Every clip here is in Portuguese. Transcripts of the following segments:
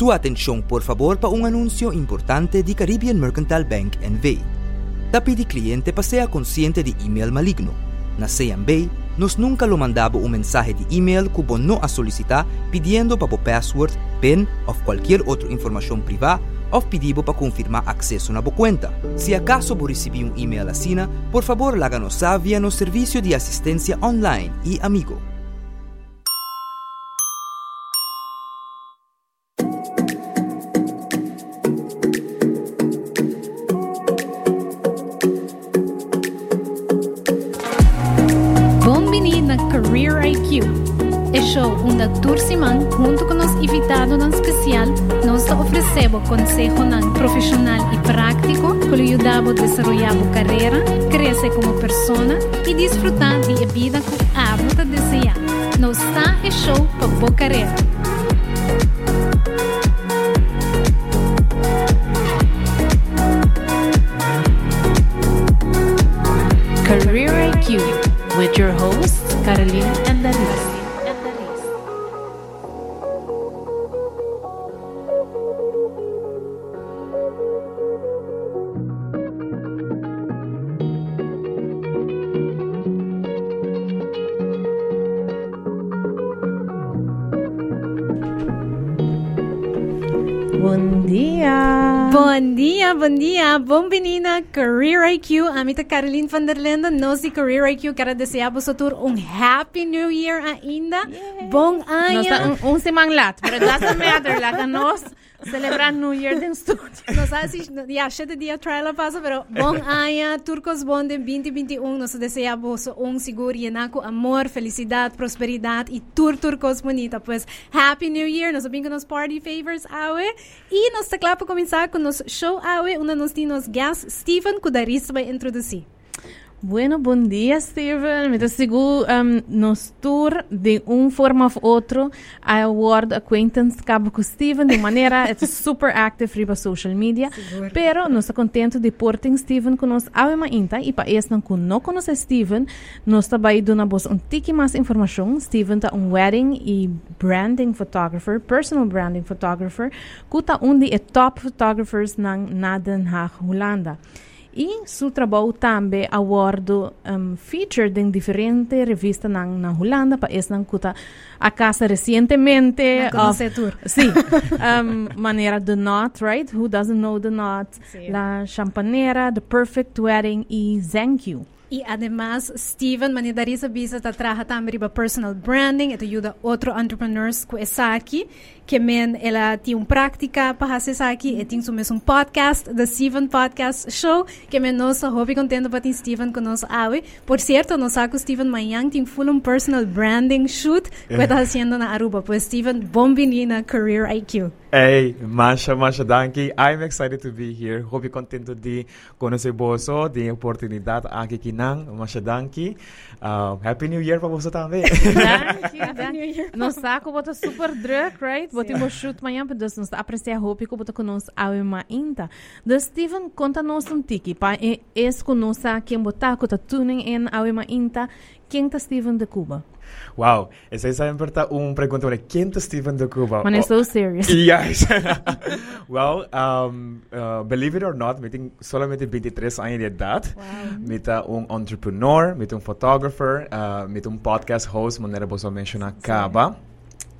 Sua atenção, por favor, para um anúncio importante de Caribbean Mercantile Bank NV. Tapi de cliente pasea consciente de email maligno. Na CMB, nos nunca lo mandaba un mensaje de email que no a solicitar pidiendo para password, PIN o cualquier otra información privada o pedido para confirmar acceso na sua cuenta. Se acaso por recibir um e-mail assim, por favor, láganos saber no serviço de assistência online e amigo. Oferecemos consejo profissional e prático que lhe ajuda a desenvolver a carreira, crescer como pessoa e desfrutar de vida que a você deseja. Nós está é show para boa carreira. Career IQ with your hosts, Caroline bom menina, Career IQ. Amita Caroline van der nós de Career IQ quero desejar a tour um Happy New Year ainda. Yeah. Bom ano. Um, um semana lá, pero doesn't matter, lá nós celebrar New Year din studio. Sei se já sete dia trial passa, pero bom ano, turcos bom de 2021, nós desejamos um seguro e amor, felicidade, prosperidade e tur turcos bonita. Pues Happy New Year, nós vamos com nos party favors awe e nós está claro para começar com nos show awe, onde nós temos guest Steven Kudaris vai introduzir. Bueno, bom dia, Steven. Me sigo um, nos tour de uma forma ou outra a award acquaintance cabo com Steven de maneira é super active riba social media. Seguro. Pero nós estamos contentes de portem Steven com nós a uma inta e para esse não não conhece Steven, nós também dando vos um tique mais informação. Steven tá um wedding e branding photographer, personal branding photographer, que tá um de top photographers na nada na Holanda. E seu trabalho também award um, featured em diferentes revistas na, na Holanda, para esse não cuta a casa recentemente. Of. Sim, um, maneira The Knot, right? Who doesn't know The Knot? Sí. La Champanera, The Perfect Wedding e Thank You. Y además, Steven Manidariza Bisa trabaja también para personal branding, te ayuda a otros entrepreneurs que está aquí, que men, ella tiene práctica para hacer aquí, y tiene un podcast, The Steven Podcast Show, que men nos hobby contento para ti, Steven, con nos. Por cierto, nos saco Steven Mayan, tiene full un personal branding shoot que eh. está haciendo en Aruba. Pues Steven, bienvenido a Career IQ. Hey, Masha, Masha, danke. I'm excited to be here. Hobby contento de conhecer você, de oportunidade aqui que não. Masha, danke. Uh, Happy New Year para você também. Danke, Happy New Year. Nós saco, bota super druk, right? Bota um shoot amanhã, para nós apreciar a roupa que bota conosco a uma inta. Da Steven, conta-nos um tiki, pa es conosco quem botar, que tá tuning in a uma inta, quem tá Steven de Cuba? Wow, esa es siempre una pregunta de quién es Steven de Cuba. Man, oh, so serious. Yes. well, um, uh, believe it or not, met solamente 23 años de edad. Wow. Met un entrepreneur, met un photographer, uh, met un podcast host, manera vos mencionar Caba.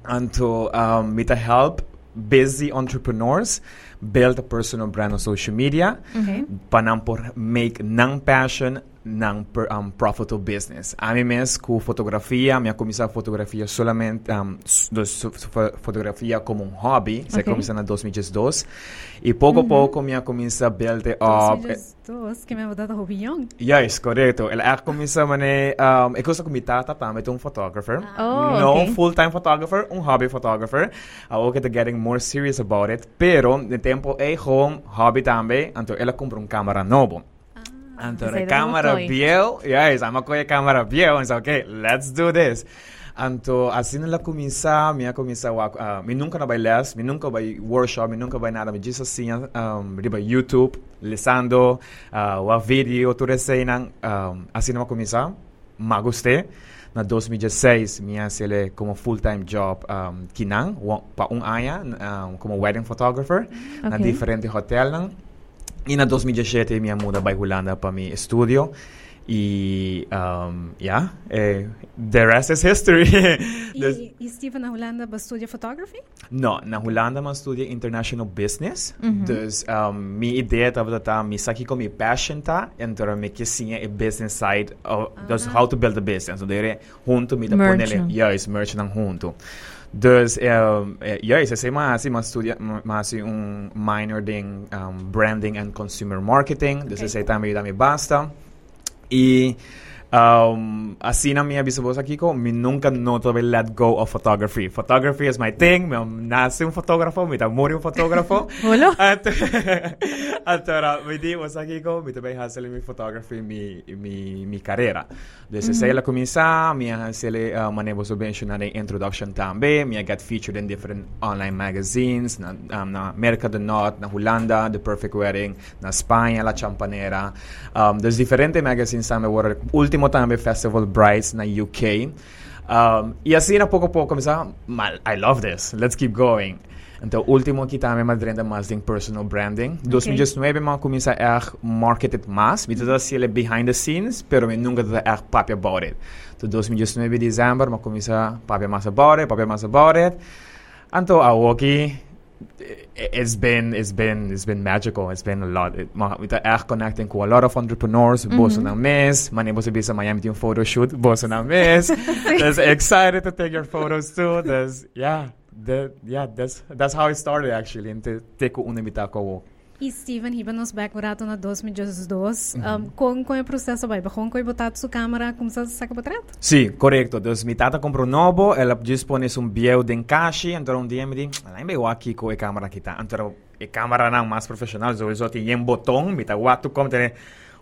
And to um, met help busy entrepreneurs build a personal brand on social media okay. para por make non passion non-profitable um, business. A mí me es con fotografía, me ha comenzado fotografía solamente, um, su, su fotografía como un hobby, okay. se comenzó en 2002 y poco a uh -huh. poco me ha comenzado a build up. Eh. 2002, que me ha dado hobbyón. Yes, correcto. Él ha comenzado a um, he cosa con mi tata también, un fotógrafo. Ah. Oh, no okay. full-time photographer, un hobby photographer. Ahora que getting more serious about it, pero de tiempo es home, hobby también, entonces él compró una cámara nueva. Anto de cámara viejo, yes, I'm a cámara viejo, and so, okay, let's do this. Anto, assim ela começa, minha começa, uh, me nunca vai les, me nunca vai workshop, me nunca vai nada, me diz assim, um, riba YouTube, lesando, uh, o vídeo, tudo assim, um, assim ela começa, mas gostei. Na 2016, minha sele como full-time job um, kinang, pa um aya, um, como wedding photographer, na Okay. diferente hotel lang. Jina 2010 mi għamuda bajkulanda pa mi studio Y um, ya, yeah, eh, the rest is history. ¿Y, ¿Y, Steve Nahulanda estudia photography? No, Nahulanda estudia international business. Uh -huh. Dus um, mi idea dat dat mi saki kom mi passion ta en ter mi kisinje business side of uh ah. -huh. how to build a business. So dere junto mi da ponele juist merchant ang junto. Dus um, juist, ese masi ma studia mm, masi un minor ding um, branding and consumer marketing. Dus okay. ese tambi da mi basta. I Um, así na minha bisabos Kiko, mi nunca no tuve let go of photography. Photography is my thing. Me nace un fotógrafo, me muere un fotógrafo. Hola. Ahora, me di vos aquí Kiko, me tuve hacer mi photography, mi, mi, mi carrera. Desde mm -hmm. la comienza, me hacer uh, manejo subvencionar en introduction también. Me get featured in different online magazines, na, um, na América do Norte, na Holanda, The Perfect Wedding, na España, La Champanera. Um, dos diferentes magazines también, último ultimo tambe Festival Brides na UK. Um, e assim, na pouco a pouco, começar, "Mal, I love this, let's keep going. Então, último que também madrinda mais de personal branding. 2019, man começa a er market it mais. Tudo assim, behind the scenes, pero me nunca er papi about it. Então, 2019, dezembro, man começa papi mais about it, papi mais about it. Então, a walkie, it's been it's been it's been magical. It's been a lot. It, are connecting with a lot of entrepreneurs. Mm -hmm. Boss na mes. Mani boss bisa Miami team photo shoot. Boss na mes. That's excited to take your photos too. That's yeah. That, yeah, that's that's how it started actually. Inte teko unimita ko. E Steven, hiba nos back rato na 2012. Um, com com o processo vai, ba com ko botar sua câmera como se saca botar? Sì, corretto. Dus mi tata comprò un nuovo, ela dispone un biel den cashi, ancora un dia mi di, la imbe waki ko e camera kita. Ancora e camera na mais profissional, so iso ti yen botão, mi ta watu kom tene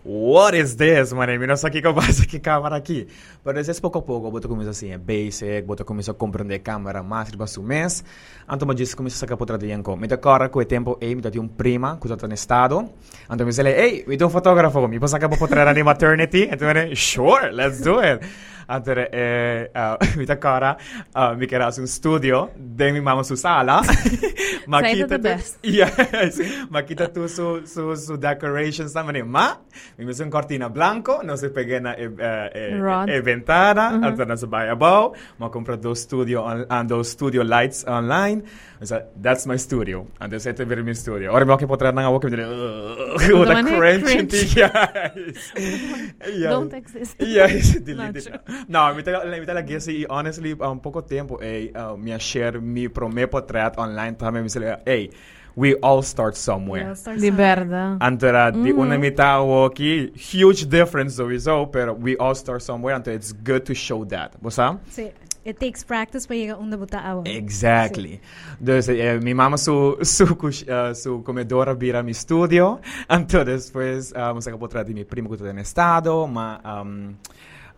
What is this, mano? Mi non so che cosa che camera aqui. Pero es poco a poco, boto comienzo assim, é basic, boto comienzo a compreender câmera mais riba su mês. Anto ma diz comienzo a sacar potra di enco. Mi ta cara ko e tempo e mi ta un prima, cosa ta estado. Anto mi sele, hey, mi do un fotografo, mi posso sacar potra di maternity? E tu me sure, let's do it. a dere, e, uh, mi takara, uh, oh, mi kera sun studio, de mi mama su sala. ma Say kita tu, yes, ma kita tu su, su, su decoration sa mani, ma mi mi sun cortina blanco, non si pegena e, eh, e, eh, eh, ventana, mm-hmm. altana su baia bow, ma compra do studio, on, do studio lights online, Så that's my studio. And they said to me, my studio. Or jag på träna och åker med det. What a crunch in the eyes. Don't exist. Yes, delete No, me tala que si honestly um poco tiempo eh um, me share mi prome portrait online también me säger hey we all start somewhere. De verdad. Antara mm -hmm. una mitad o aquí, huge difference sowieso, oh, pero we all start somewhere, and it's good to show that. ¿Vos Sí. It takes practice para llegar onde botar agua. Exactly. Dus eh, mi mamá su, su, uh, su comedora vira mi studio. Entonces después uh, mo saca potrà di mi primo que en estado, ma um,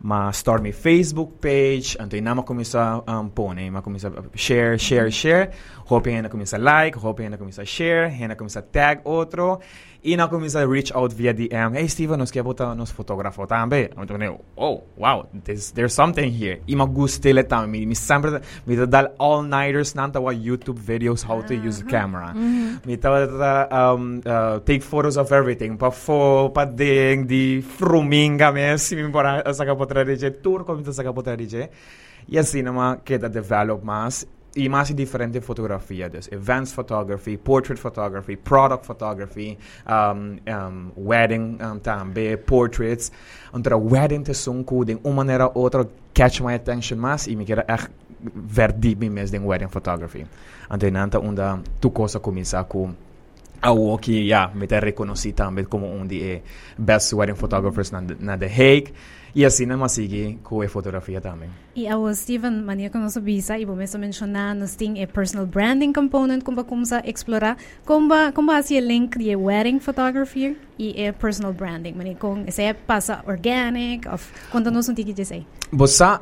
ma mi Facebook page, nada más comienza a um, pone, ma comienza a share, share, share, hoping na comienza a like, hoping na comienza a share, na comienza a tag otro, in ako mi se reach out via DM, hey Steven, nos kje bota nos fotografo tambe. I'm oh, wow, there's, there's something here. Ima gustile tam, mi, mi sempre, mi da dal all-nighters nan tawa YouTube videos how to use camera. Mi tawa da um, uh, take photos of everything, pa fo, pa ding, di fruminga me, si mi pora sa kapotra rije, turko mi ta sa kapotra rije. Yes, cinema keda develop mas y más diferentes fotografías, desde events photography, portrait photography, product photography, um, um, wedding um, también, portraits. Entonces, wedding es un de una manera u otra catch my attention más y me quiero er, echt verdiep me en wedding photography. Entonces, tu cosa comienza con algo que ya me te reconocí también como un de eh, best wedding photographers en The Hague. E assim não sigue com a fotografia também. E a Steven, mania que nós visa, e começa a mencionar, nós tem personal branding component, como começa a explorar, como como assim o link de wedding photography e eh, a personal branding, mania com se passa organic, of quando nós não tique dizer.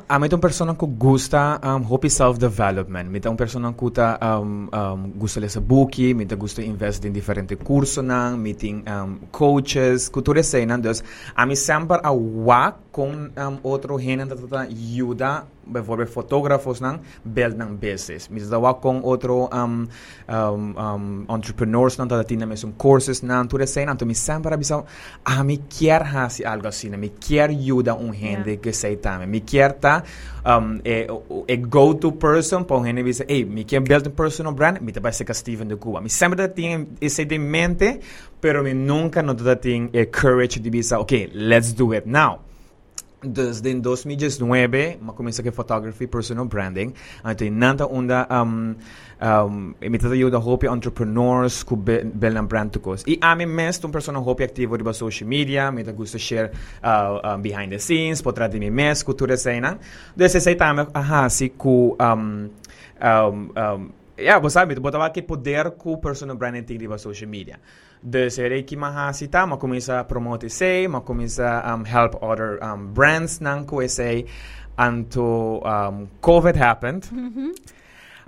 A meta uma pessoa que gosta um, hobby self development, meta uma pessoa que tá um, um, gosta de booki, meta gosta investe em diferentes cursos, meeting um, coaches, cultura sei, não, então, a mim sempre a wak con um, otro género ayuda por fotógrafos nan beldan business. Mis dawa con otro um, um, um, entrepreneurs nan tata tina mesum courses nan tu resen nan tu mi sempre bisa ah mi kier hasi algo assim mi kier ayuda un gente yeah. que sei tame mi kier ta um, eh, eh, go to person pa un gente bisa hey mi kier beldan personal brand mi te parece que Steven de Cuba mi sempre tiene ese de mente pero mi nunca no tata tiene eh, courage de bisa okay let's do it now Desde em 2019, ma comecei a photography, personal branding. Então, nanta onda um, um, mi tata ajuda hopi entrepreneurs ku be, bel na brand tukos. I ami mest un persona hopi aktivo riba social media, mi ta gusto share uh, behind the scenes, potra di mi mes ku ture sena. Desse sei tame, aha, si ku um, um, um, ja, você sabe, botava que poder com personal branding riba social media. De ser que mahasita, ma começa a promote sei, ma começa a um, help other um, brands nang ko sei, anto um, COVID happened.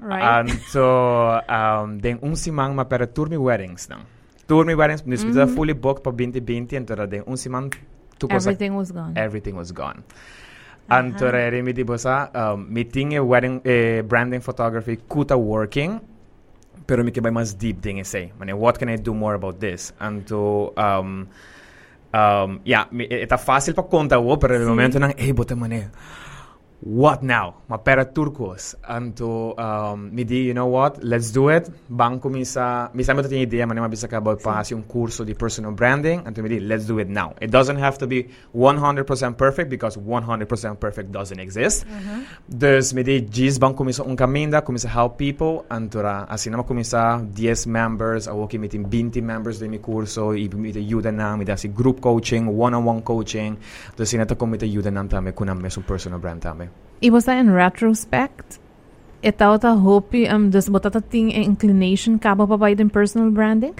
Right? Anto um, den un simang ma per turmi weddings nang. Turmi weddings, nis mm fully booked pa 2020, anto ra den un simang Everything was gone. everything was gone. Anto re mi di bosa um, mi tinge wedding eh, branding photography kuta working pero mi mas deep ding say mane what can I do more about this anto um um yeah eta fácil pa conta wo pero Sí. momento nang eh bota mane what now? Ma pera turcos. Anto, um, mi di, you know what? Let's do it. Banco mi sa, mi sa tinha idea, ma ne ma bisa ka about pasi un curso di personal branding. Anto mi di, let's do it now. It doesn't have to be 100% perfect because 100% perfect doesn't exist. Dus mi di, gis banco mi sa un caminda, come sa help people. Antora, assim nama come sa 10 members, a woki meeting 20 members di mi curso, i mi di aiuta na, mi da si group coaching, one-on-one coaching. Dus sinata come mi di aiuta na tame, kunam me su personal brand tame. E você, in retrospect, etaw ta hopi, um, dus botata ting inclination kaba pa bij den personal branding.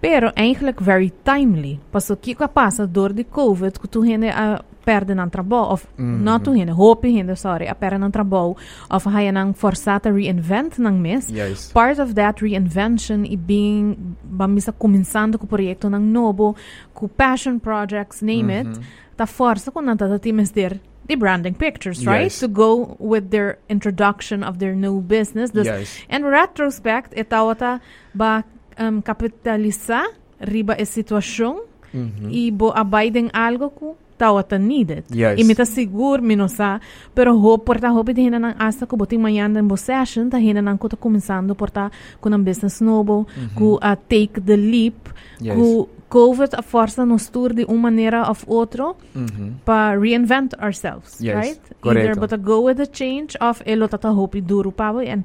Pero eigenlijk very timely. Paso kiko passa door de COVID, que tu hende a perde nan trabalho, of Mhm. not tu hende, hopi hende, sorry, a perde nan trabalho, of haya nang forsata reinvent nang mes. Yes. Part of that reinvention i being, bamisa começando com o projeto nang nobo, com passion projects, name it, Mhm. ta força com nanta times der the branding pictures, right? Yes. To go with their introduction of their new business. Yes. in retrospect, etawata ba um, capitalizar riba a situação Mhm. e bo abiding algo ku tawata needed. Yes. Imita seguro minosa, pero ho porta hope de hina nang asa ko boting manhã bo session ta hina nang ko ta começando porta um business novo, ku a take the leap, Yes. ku COVID a força nos tour de uma maneira of outro Mhm. pa reinvent ourselves, Yes, right? Either correcto. but go with the change of elo tata hopi duro pa and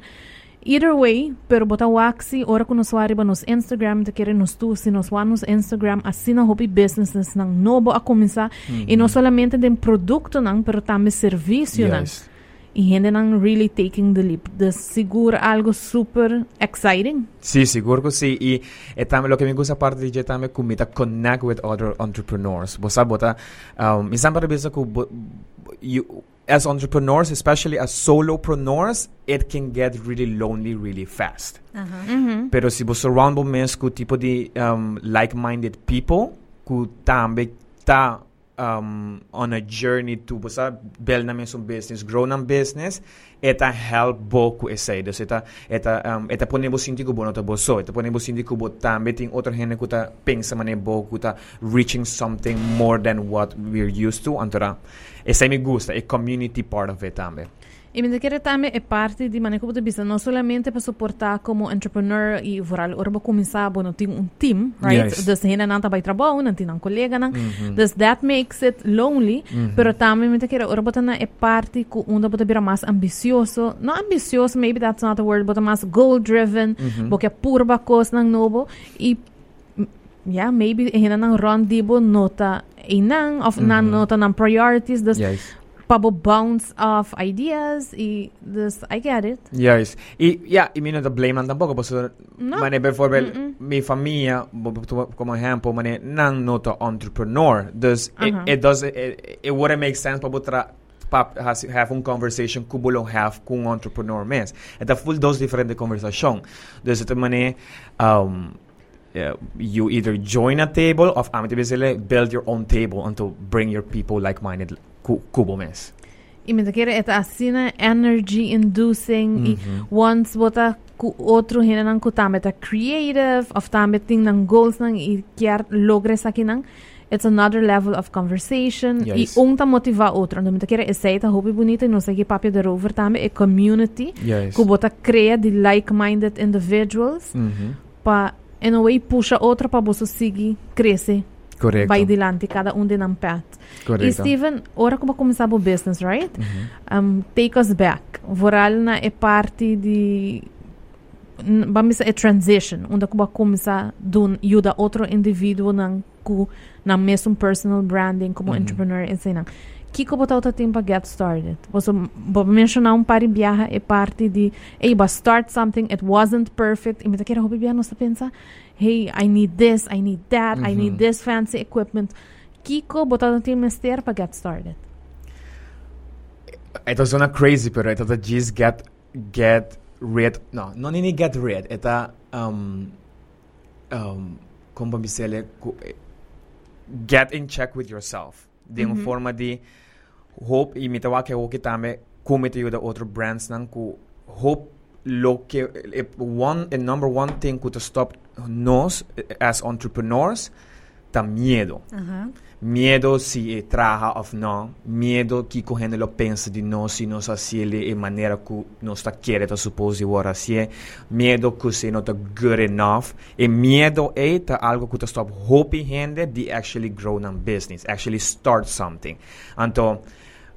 either way, pero bota waxi ora kuno swari ba nos Instagram te querer nos tu si nos wa nos Instagram assina hopi businesses nang nobo a começar e não solamente den produto nang pero também serviço nang Yes. e y Hendenan really taking the leap. Es seguro algo súper exciting. Sí, seguro que pues sí. Y eh, también lo que me gusta parte de también que connect with other entrepreneurs. Vos um, me siempre que you, as entrepreneurs, especially as solopreneurs, it can get really lonely really fast. Uh -huh. mm. Pero si vos surround vos con tipo de um, like-minded people que también está um, on a journey to bosa build namin some business, grow ng business, eta help bo ku esay. Dus eta, eta, um, eta po nebo sinti ko bo no ta bo so, eta po nebo sinti ko bo tambe ting otro hene ku ta ping sa mane bo ku ta reaching something more than what we're used to. Antora, esay mi gusta, a community part of it tambe. E mi querer também é parte de maneira tu bisa, não solamente para suportar como entrepreneur e voral começar, bom, não tem um team, right? Yes. Dus hena não tá vai trabalho, não tem um colega, não. Dus that makes it lonely, pero também me querer orba tana é parte com onde bota bira mais ambicioso, não ambicioso, maybe that's not the word, but mais goal driven, porque é purba coisa nang nobo e yeah, maybe hena nang run dibo nota inang of nan nota ng priorities, Yes. Bubble bounce off ideas y this I get it. Yes. Y yeah, y mi no te blaman tampoco, porque eh, no. mané per exempel mm -mm. mi familja, como exempel, mané nan noto entrepreneur. Dus uh -huh. it, uh-huh. it does it, it wouldn't make sense para tra have um conversation que bolão have com entrepreneur mesmo. Então, full dos diferentes conversação. Dus het mané um, Uh, you either join a table of amity build your own table and to bring your people like-minded ku, kubo mes. E me quer é assim energy inducing e once bota ku outro hina nang kutame ta creative of tame ting nang goals nang i quer logre sa kinang it's another level of conversation Yes. e um motiva outro então me quer é seita hobby bonita e não sei que papel de rover tame é community Yes. ku bota crea de like-minded individuals Mhm. pa in a way puxa outro pa você seguir crescer Correcto. vai dilante cada um de nam path E. Steven, ora que vai começar o business, right? Mhm. Um, take us back. Voral na é parte de vamos dizer, é transition, onde vai começar a ajudar outro indivíduo nang ku na mesmo personal branding como Mhm. entrepreneur e assim. Que que botar o tempo get started? Você vou mencionar um par de viaja é parte de, hey, but start something, it wasn't perfect. E me quer hobby viaja, você pensa, hey, I need this, I need that, I need Mhm. this fancy equipment. Kiko botar o tempo mister para get started. Ito suena crazy, pero ito ta just get get rid. No, non ini get rid. Ita um um como mi sele eh, get in check with yourself. De Mhm. forma de hope imitawa ke o kitame come te yuda other brands nang ku hope lo que eh, one, el number one thing could stop nos eh, as entrepreneurs está miedo. Uh -huh. Miedo si eh, trabaja o no. Miedo que a lo pensa de no si nós fazemos de manera que nós está querendo supor fazer. Miedo que si não está good enough. E miedo é tá algo que stop hoping gente de actually grow a business, actually start something. Então,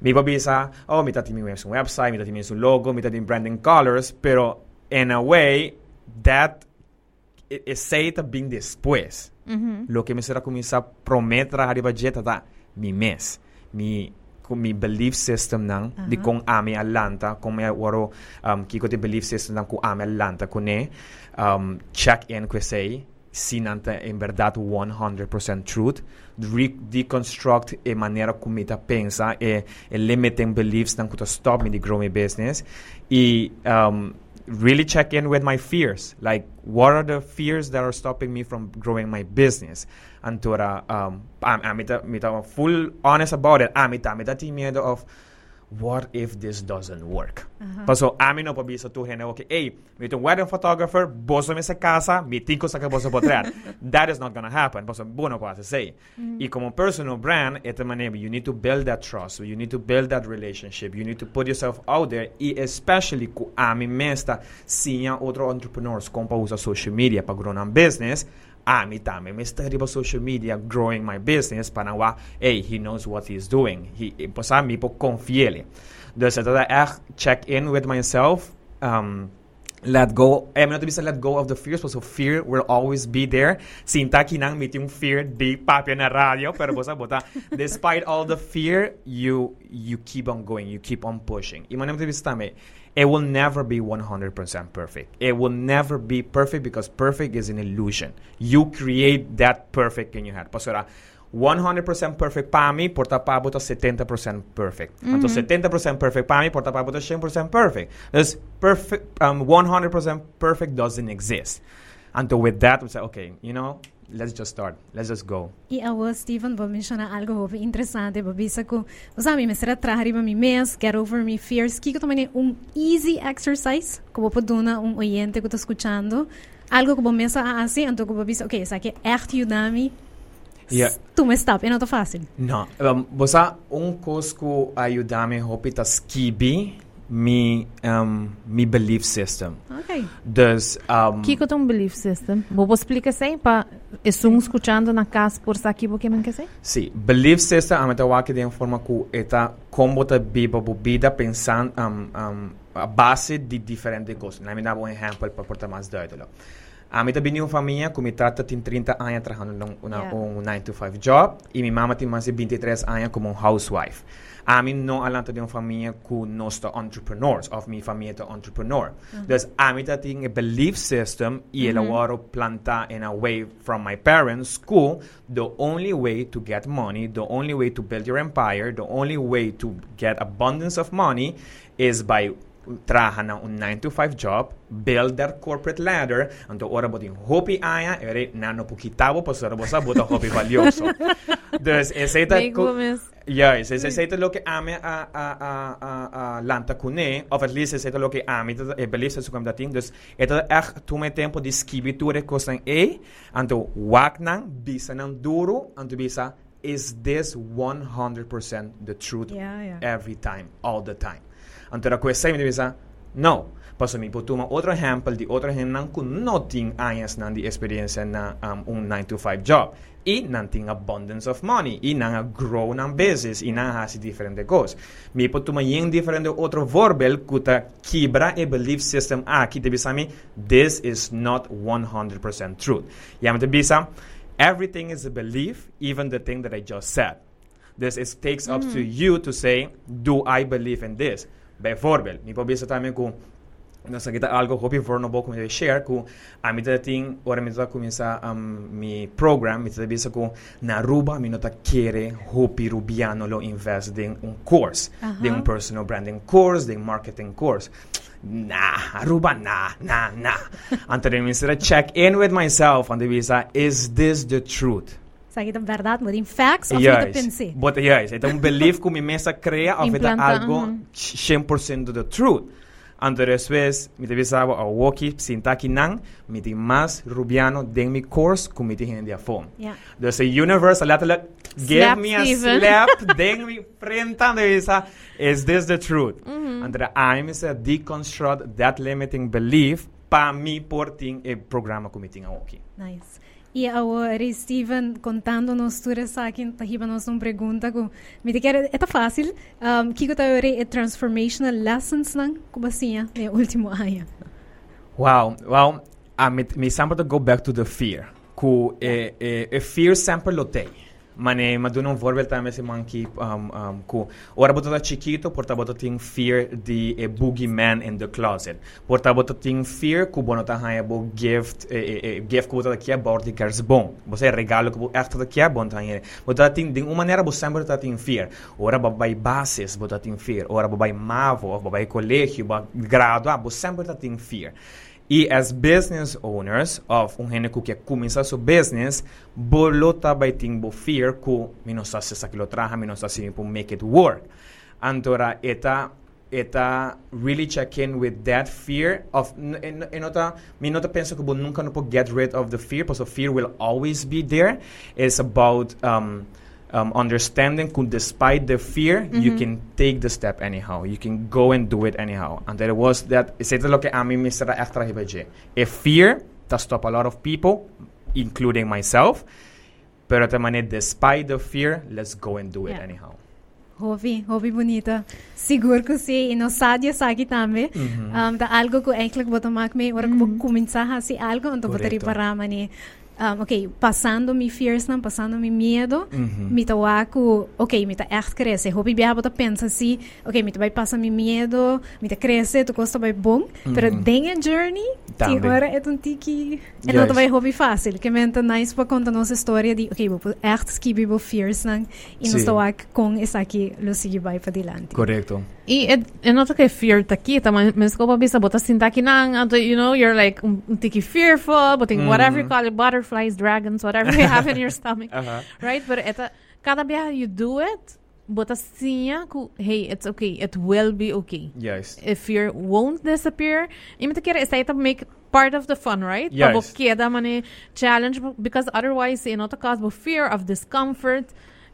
mi babisa oh mi tati mi su website mi tati mi su logo mi tati branding colors pero in a way that e, e sei ta bing después. Lo que me será começar a prometer a budget da mi mes. Mi mi belief system nang di kong ami alanta kung may waro um, kiko ti belief system nang ku ami alanta kune um, check in kwe say sinanta in verdad 100% truth deconstruct e maniera come ta pensa e, e limiting beliefs nang kuta stop me di grow my business e um, really check in with my fears. Like, what are the fears that are stopping me from growing my business? Antura, um, I'm, I'm, ita- mita full honest about it. I'm ita, mita ti miedo of, what if this doesn't work? Uh-huh. Paso, amin no pabisa tu hene, okay, hey, mito wedding photographer, boso me sa casa, mi tinko sa ka boso potrear. That is not gonna happen. Paso, buono ko say. Mm. Y como personal brand, ito manera, eh, you need to build that trust, you need to build that relationship, you need to put yourself out there, y especially ku amin mesta, siya otro entrepreneurs, kung pa usa social media pa grow business, tame me está arriba social media growing my business para wa hey he knows what he's doing. He posa mi po confiele dus dat echt check in with myself? Um let go. Eh not to be said let go of the fears so fear will always be there. Sinta kinang meet yung fear di papia na radio pero bosa bota despite all the fear you you keep on going you keep on pushing. Imanam to be stame it will never be 100% perfect. It will never be perfect because perfect is an illusion. You create that perfect in your head. Pasora, 100% perfect para mí, porta paabo to 70% perfect. Anto 70% perfect para mí, porta paabo to 100% perfect. Because perfect, um, 100% perfect doesn't exist. Anto with that, we say, okay, you know, let's just start. Let's just go. E a Steven vou mencionar algo houve interessante, babisa ko. Sabe, me será trazer mi mes, get over my fears. Kiko também um easy exercise, que vou poduna um oyente que tá escutando. Algo que vou pensar assim, então que vou pensar, ok, isso aqui é echt ajudar-me. Yeah. Tu me stop, é não tá fácil. No, um, bosa un cosco ayudame hopita skibi mi um, mi belief system. Ok. Dus um, Kiko tem um belief system. Vou explicar assim para esum escutando na casa por aqui porque me quer sì, belief system ameta wake de forma ku eta combo ta biba bubida pensando um, um, a base di differenti cose. Na mi davo un esempio per portare mais duidelijk. A mi bini una famiglia come tratta in 30 anni trabajando in una, Yeah. un 9 to 5 job e mi mamma tin más de 23 anni come un housewife. A mi no alanta di una famiglia ku nostra entrepreneurs, of mi famiglia to entrepreneur. Mm-hmm. Dus a mi tin a belief system e la mm-hmm. waro planta in a way from my parents school, the only way to get money, the only way to build your empire, the only way to get abundance of money is by traha na un 9 to 5 job, build their corporate ladder, anto ora botin hopi aya, ere nano pukitabo, pues ora bosa bota hopi valioso. dus, ese ita... Big women. Juist, ese ese ita lo que ame a, a, a, a, a lanta kune, of at least ese ita lo que ame, ita e belief sa sukam dating, dus echt tu me tempo di skibiture kosang e, anto wak nang, bisa nang duro, anto bisa, is this 100% the truth Yeah, yeah. every time, all the time? Antara questa mi divisa, no. Paso mi potuma otro ejemplo di otro gente nan kun nothing años nan di experiencia na um, un 9 to 5 job. I nan ting abundance of money. I nan a grow nan business. I nan hasi differente cose. Mi potuma yin differente otro vorbel kuta kibra e belief system a. Ki te bisa mi, this is not 100% truth. Yam te bisa, everything is a belief, even the thing that I just said. This it takes up to you to say, do I believe in this? Bijvoorbeeld, mi pobisa también ku nasa kita algo hopi vulnerable ku mi share ku a mi ting ora mi ta comienza um, mi program mi ta bisa ku na ruba mi nota quiere hopi rubiano lo invest in un course de un personal branding course de un marketing course Nah, Aruba, nah, nah, nah. De instead check in with myself on the visa, is this the truth? Sa kita verdad mo din facts of kita pensé. But yes, ito un belief ko mi mesa crea of Implanta, algo mhm. 100% the truth. Ando después, mi te bisaba a woki sintaki nang, mi ti mas rubiano den mi course ku mi ti hindi a phone. Yeah. The universe, het give Slap me a Steven. slap, den mi frente aan de visa, is this the truth? Mm-hmm. And the aim is a deconstruct that limiting belief pa mi porting e programa ku mi tinga woki. Nice. E agora, Steven, contando-nos tudo isso aqui, tahiba-nos uma pergunta que me quer, é fácil. Um, que que tá é transformational lessons não? Como assim, é o último ano. Wow, well, uh, mi, mi sempre to go back to the fear. Ku e, e, e fear sempre lo tem. Mane maduna un vorbel tame se manki um, um, ku ora botata chiquito porta botating fear di a boogeyman in the closet. Porta botating fear ku bonota haya bo gift e, e, e, gift ku botata kia bordi kers bon. Você regalo ku echt dat kia bon tanye. Botating ding uma maneira bo sempre botating fear. Ora babai bases botating fear. Ora babai mavo, babai colégio, ba grado, ah, bo sempre botating fear. E as business owners of un gente ku que começa seu business, bolota ting bo fear ku minosa se sa traha, minosa se po make it work. Antora eta eta really check in with that fear of en, enota mi nota penso que nunca no get rid of the fear, because fear will always be there. It's about um, um, understanding could despite the fear mm -hmm. you mm-hmm. can take the step anyhow you can go and do it anyhow and there was that это lo que a mí me a fear that stop a lot of people including myself pero também despite the fear let's go and do yeah. it anyhow Hovi, hovi bonita. Sigur ko si inosad ya sagi tambe. Mm -hmm. Um, da algo ko enklag botomak me, orak mm -hmm. bo kuminsa ha si algo, anto botari paramani. Um, ok, passando mi fears, não, passando mi medo, Mhm. mi ta waku, ok, mi ta echt cresce. Hobby bia bota pensa assim, ok, mi ta vai passar mi medo, mi ta cresce, tu costa vai bom, pero den a journey, Também. ti ora é um tiki, Juist. não vai hobby fácil, que menta nice para contar nossa história de, ok, vou echt skibi bo fears, não, e nós Sim. ta wak com essa aqui, lo sigue vai para dilante. Correcto. E é, é nota que fear tá aqui, tá? Mas mas como bisa bota sinta aqui nang, anto, you know, you're like um, um tiki fearful, but Mm. whatever you call it, butterflies, dragons, whatever you have in your uh-huh. stomach, Aha. right? But eta, cada vez you do it, sinha ku, hey, it's okay, it will be okay. Yes. If fear won't disappear, ima te kira, isa ita make part of the fun, right? Yes. Mani challenge, because otherwise, you know, cause of fear of discomfort,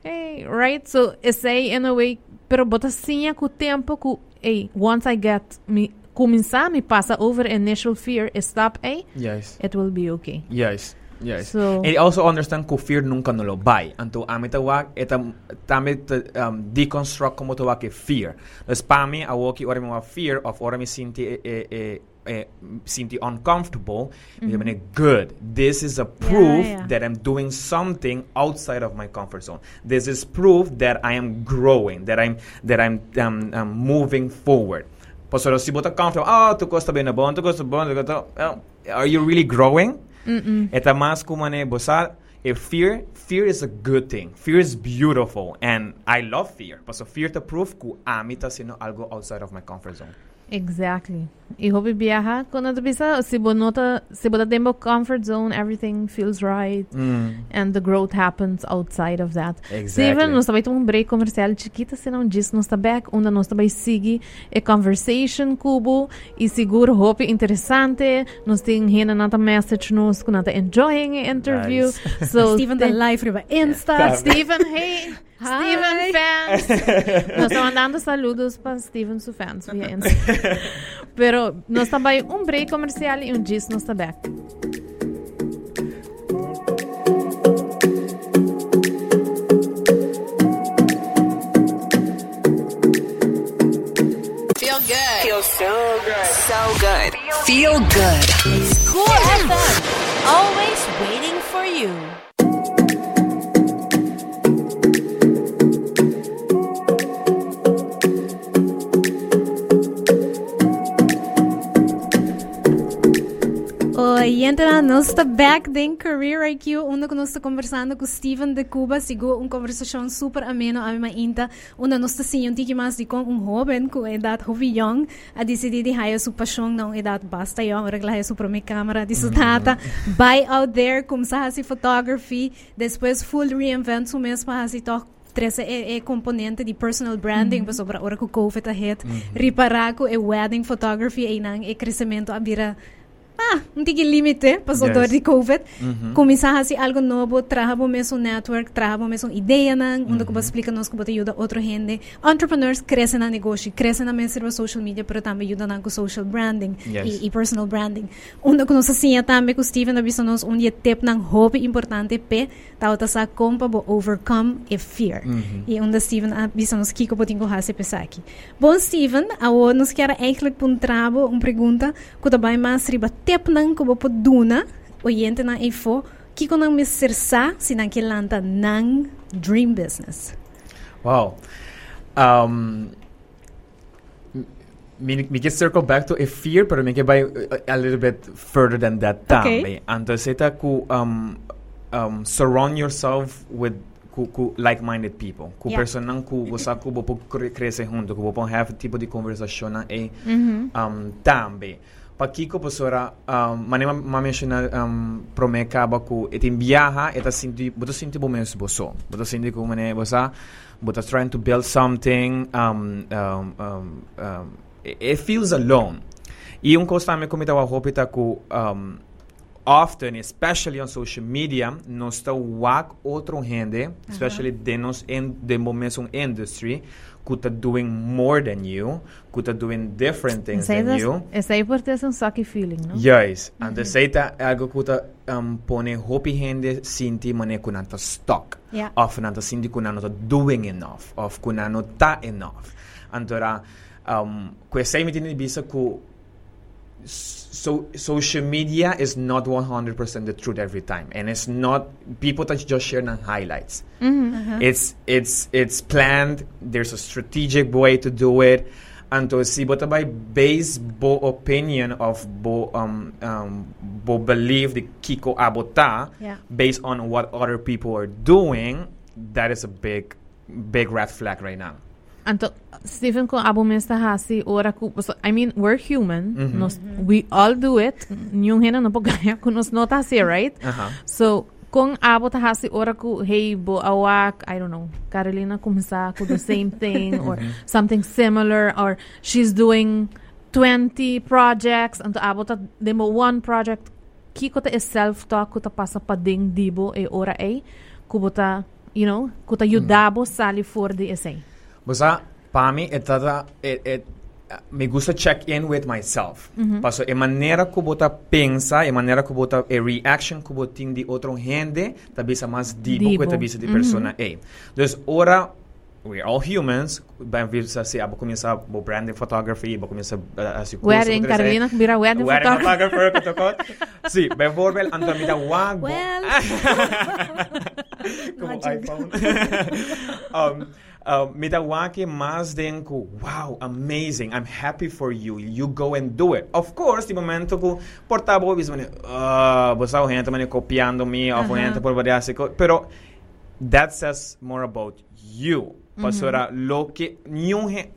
hey, right? So, say in a way, pero bota sinha ku tempo ku, hey, once I get me, começar, me passa over initial fear, stop, hey, Yes. it will be okay. Yes. Yes. So- and also understand que fear nunca no lo vai. Anto ami tawag eta tami um, deconstruct como tawag que fear. Dus pa mi awoki ora mi fear of ora mi sinti e, e, e, e, sinti uncomfortable. Mm -hmm. good. This is a proof yeah. that I'm doing something outside of my comfort zone. This is proof that I am growing, that I'm that I'm um, um, moving forward. Posoro si bota comfortable, oh, tu costa bene bon, tu costa bon, tu costa, are you really growing? Eta más como ne bosar, if fear, fear is a good thing. Fear is beautiful, and I love fear. So fear to prove ku amita sino algo outside of my comfort zone. Exactly. E hobby viaja quando tu bisa se bo nota se bo tempo comfort zone everything feels right Mm, and the growth happens outside of that. exactly. Steven, nós também temos um break comercial chiquita, se não diz, nós está back, onde nós também sigue a conversation cubo e seguro hope interessante, nós temos hina nata message nos que nata enjoying a interview. Nice. So Steven te- live riba Insta. Tá. Steven, hey. Steven fans. nós estamos mandando saludos para Steven fans. Pero nós também um break comercial e um diz nós está back. Feel good. Feel so good. So good. Feel good. Cool FM. Always waiting for you. Oi, entra nós back em Career IQ, onde nós está conversando com Steven de Cuba, sigo uma conversação super ameno a minha inta, onde nós sim um tiki mais de com um jovem com idade jovem young, a decidir de haya sua paixão não idade basta young, ora haya sua primeira câmera, de tata, buy out there, começar a fazer photography, depois full reinvent o mesmo para fazer toch Trece é, é componente de personal branding, mm sobre a hora que o COVID ahead, reparar que é wedding photography e não é crescimento a vira ah, não tem limite para o Yes. de COVID. Começar a fazer algo novo, trabalhar mesmo network, trabalhar a mesma ideia, não, onde você explica nós como ajuda outra gente. Entrepreneurs crescem no negócio, crescem na mesma social media, mas também ajudam com social branding Yes. e, e personal branding. Onde nós assim também o Steven, avisa nós um tip ng hobby importante pe, tao ta sa como para overcome a fear. E onde Steven avisa nós que pode encontrar pensar aqui. Bom Steven, awo nós quer eigenlijk puntrabo uma pergunta que também mais riba tip nang ko po duna oyente na info que ko nang misersa sinang kilanta nang dream business. Wow. Um, me, me get circle back to a fear, pero me get by a, a little bit further than that. Okay. Tambe. Entonces, ita ku um, um, surround yourself with ku, ku like-minded people. Ku Yeah. personang ku gusto ku bo po cre- crece junto, ku bo have tipo de conversation na e Mhm. um, tambe. Pakiko po sora, um, mani ma, mensiona um, prome kaba ku itin biyaha, eta sinti, buto sinti bo menos boso. Buto sinti ku mane bosa, buto trying to build something, um, um, um, um, it, it feels alone. E un cosa me comita wa hopita ku, um, often, especially on social media, nos está wak outro gente, especially de nos in the mesmo industry, está doing more than you, está doing different things aí, than you. essa aí pode ser um sucky feeling, não? Yes, and the seita algo que está um, pone hopi gente sinti mane kunanta stuck. Yeah. Of nanta sinti kunano doing enough, of kunano ta enough. Antora, um, questa mi tiene bisa ku so social media is not 100% the truth every time. And it's not people that just share the highlights. It's it's it's planned. There's a strategic way to do it. And to see but by base bo opinion of bo um, um bo belief the kiko abota Yeah. based on what other people are doing that is a big big red flag right now Anto, Stephen, kung abo men sa hasi, ora ku, so, I mean, we're human. Mhm. Nos, we all do it. Yung hina no pagaya kung nos nota si, right? uh-huh. So, kung abo ta hasi, ora ku, hey, bo awak, I don't know, Carolina kumisa ku the same thing or something similar or she's doing 20 projects anto abo ta demo one project kiko ta is self-talk kuta pasa pading dibo e ora e kubuta you know kuta yudabo sali for the essay Basta, pami, etata, et, et, uh, me gusta check in with myself. Paso, e manera ko bota pensa, e manera ko bota e reaction ko boting di otro gente, tabisa mas dibo, Dibo. ko tabisa di persona A. Dus, ora, we're all humans, visa si abo comienza bo branding photography, abo comienza uh, si curso, wedding ko dire, Carolina bira wedding Wedding photography photographer, ko to ko. Si, be vorbel, anto mida wag, bo- Well, como iPhone. um, uh, Mitawaki Masdenku, wow, amazing, I'm happy for you, you go and do it. Of course, de momento que portava o visto, ah, uh, você a gente mano, copiando me, a gente por variar, pero that says more about you Pastora, lo que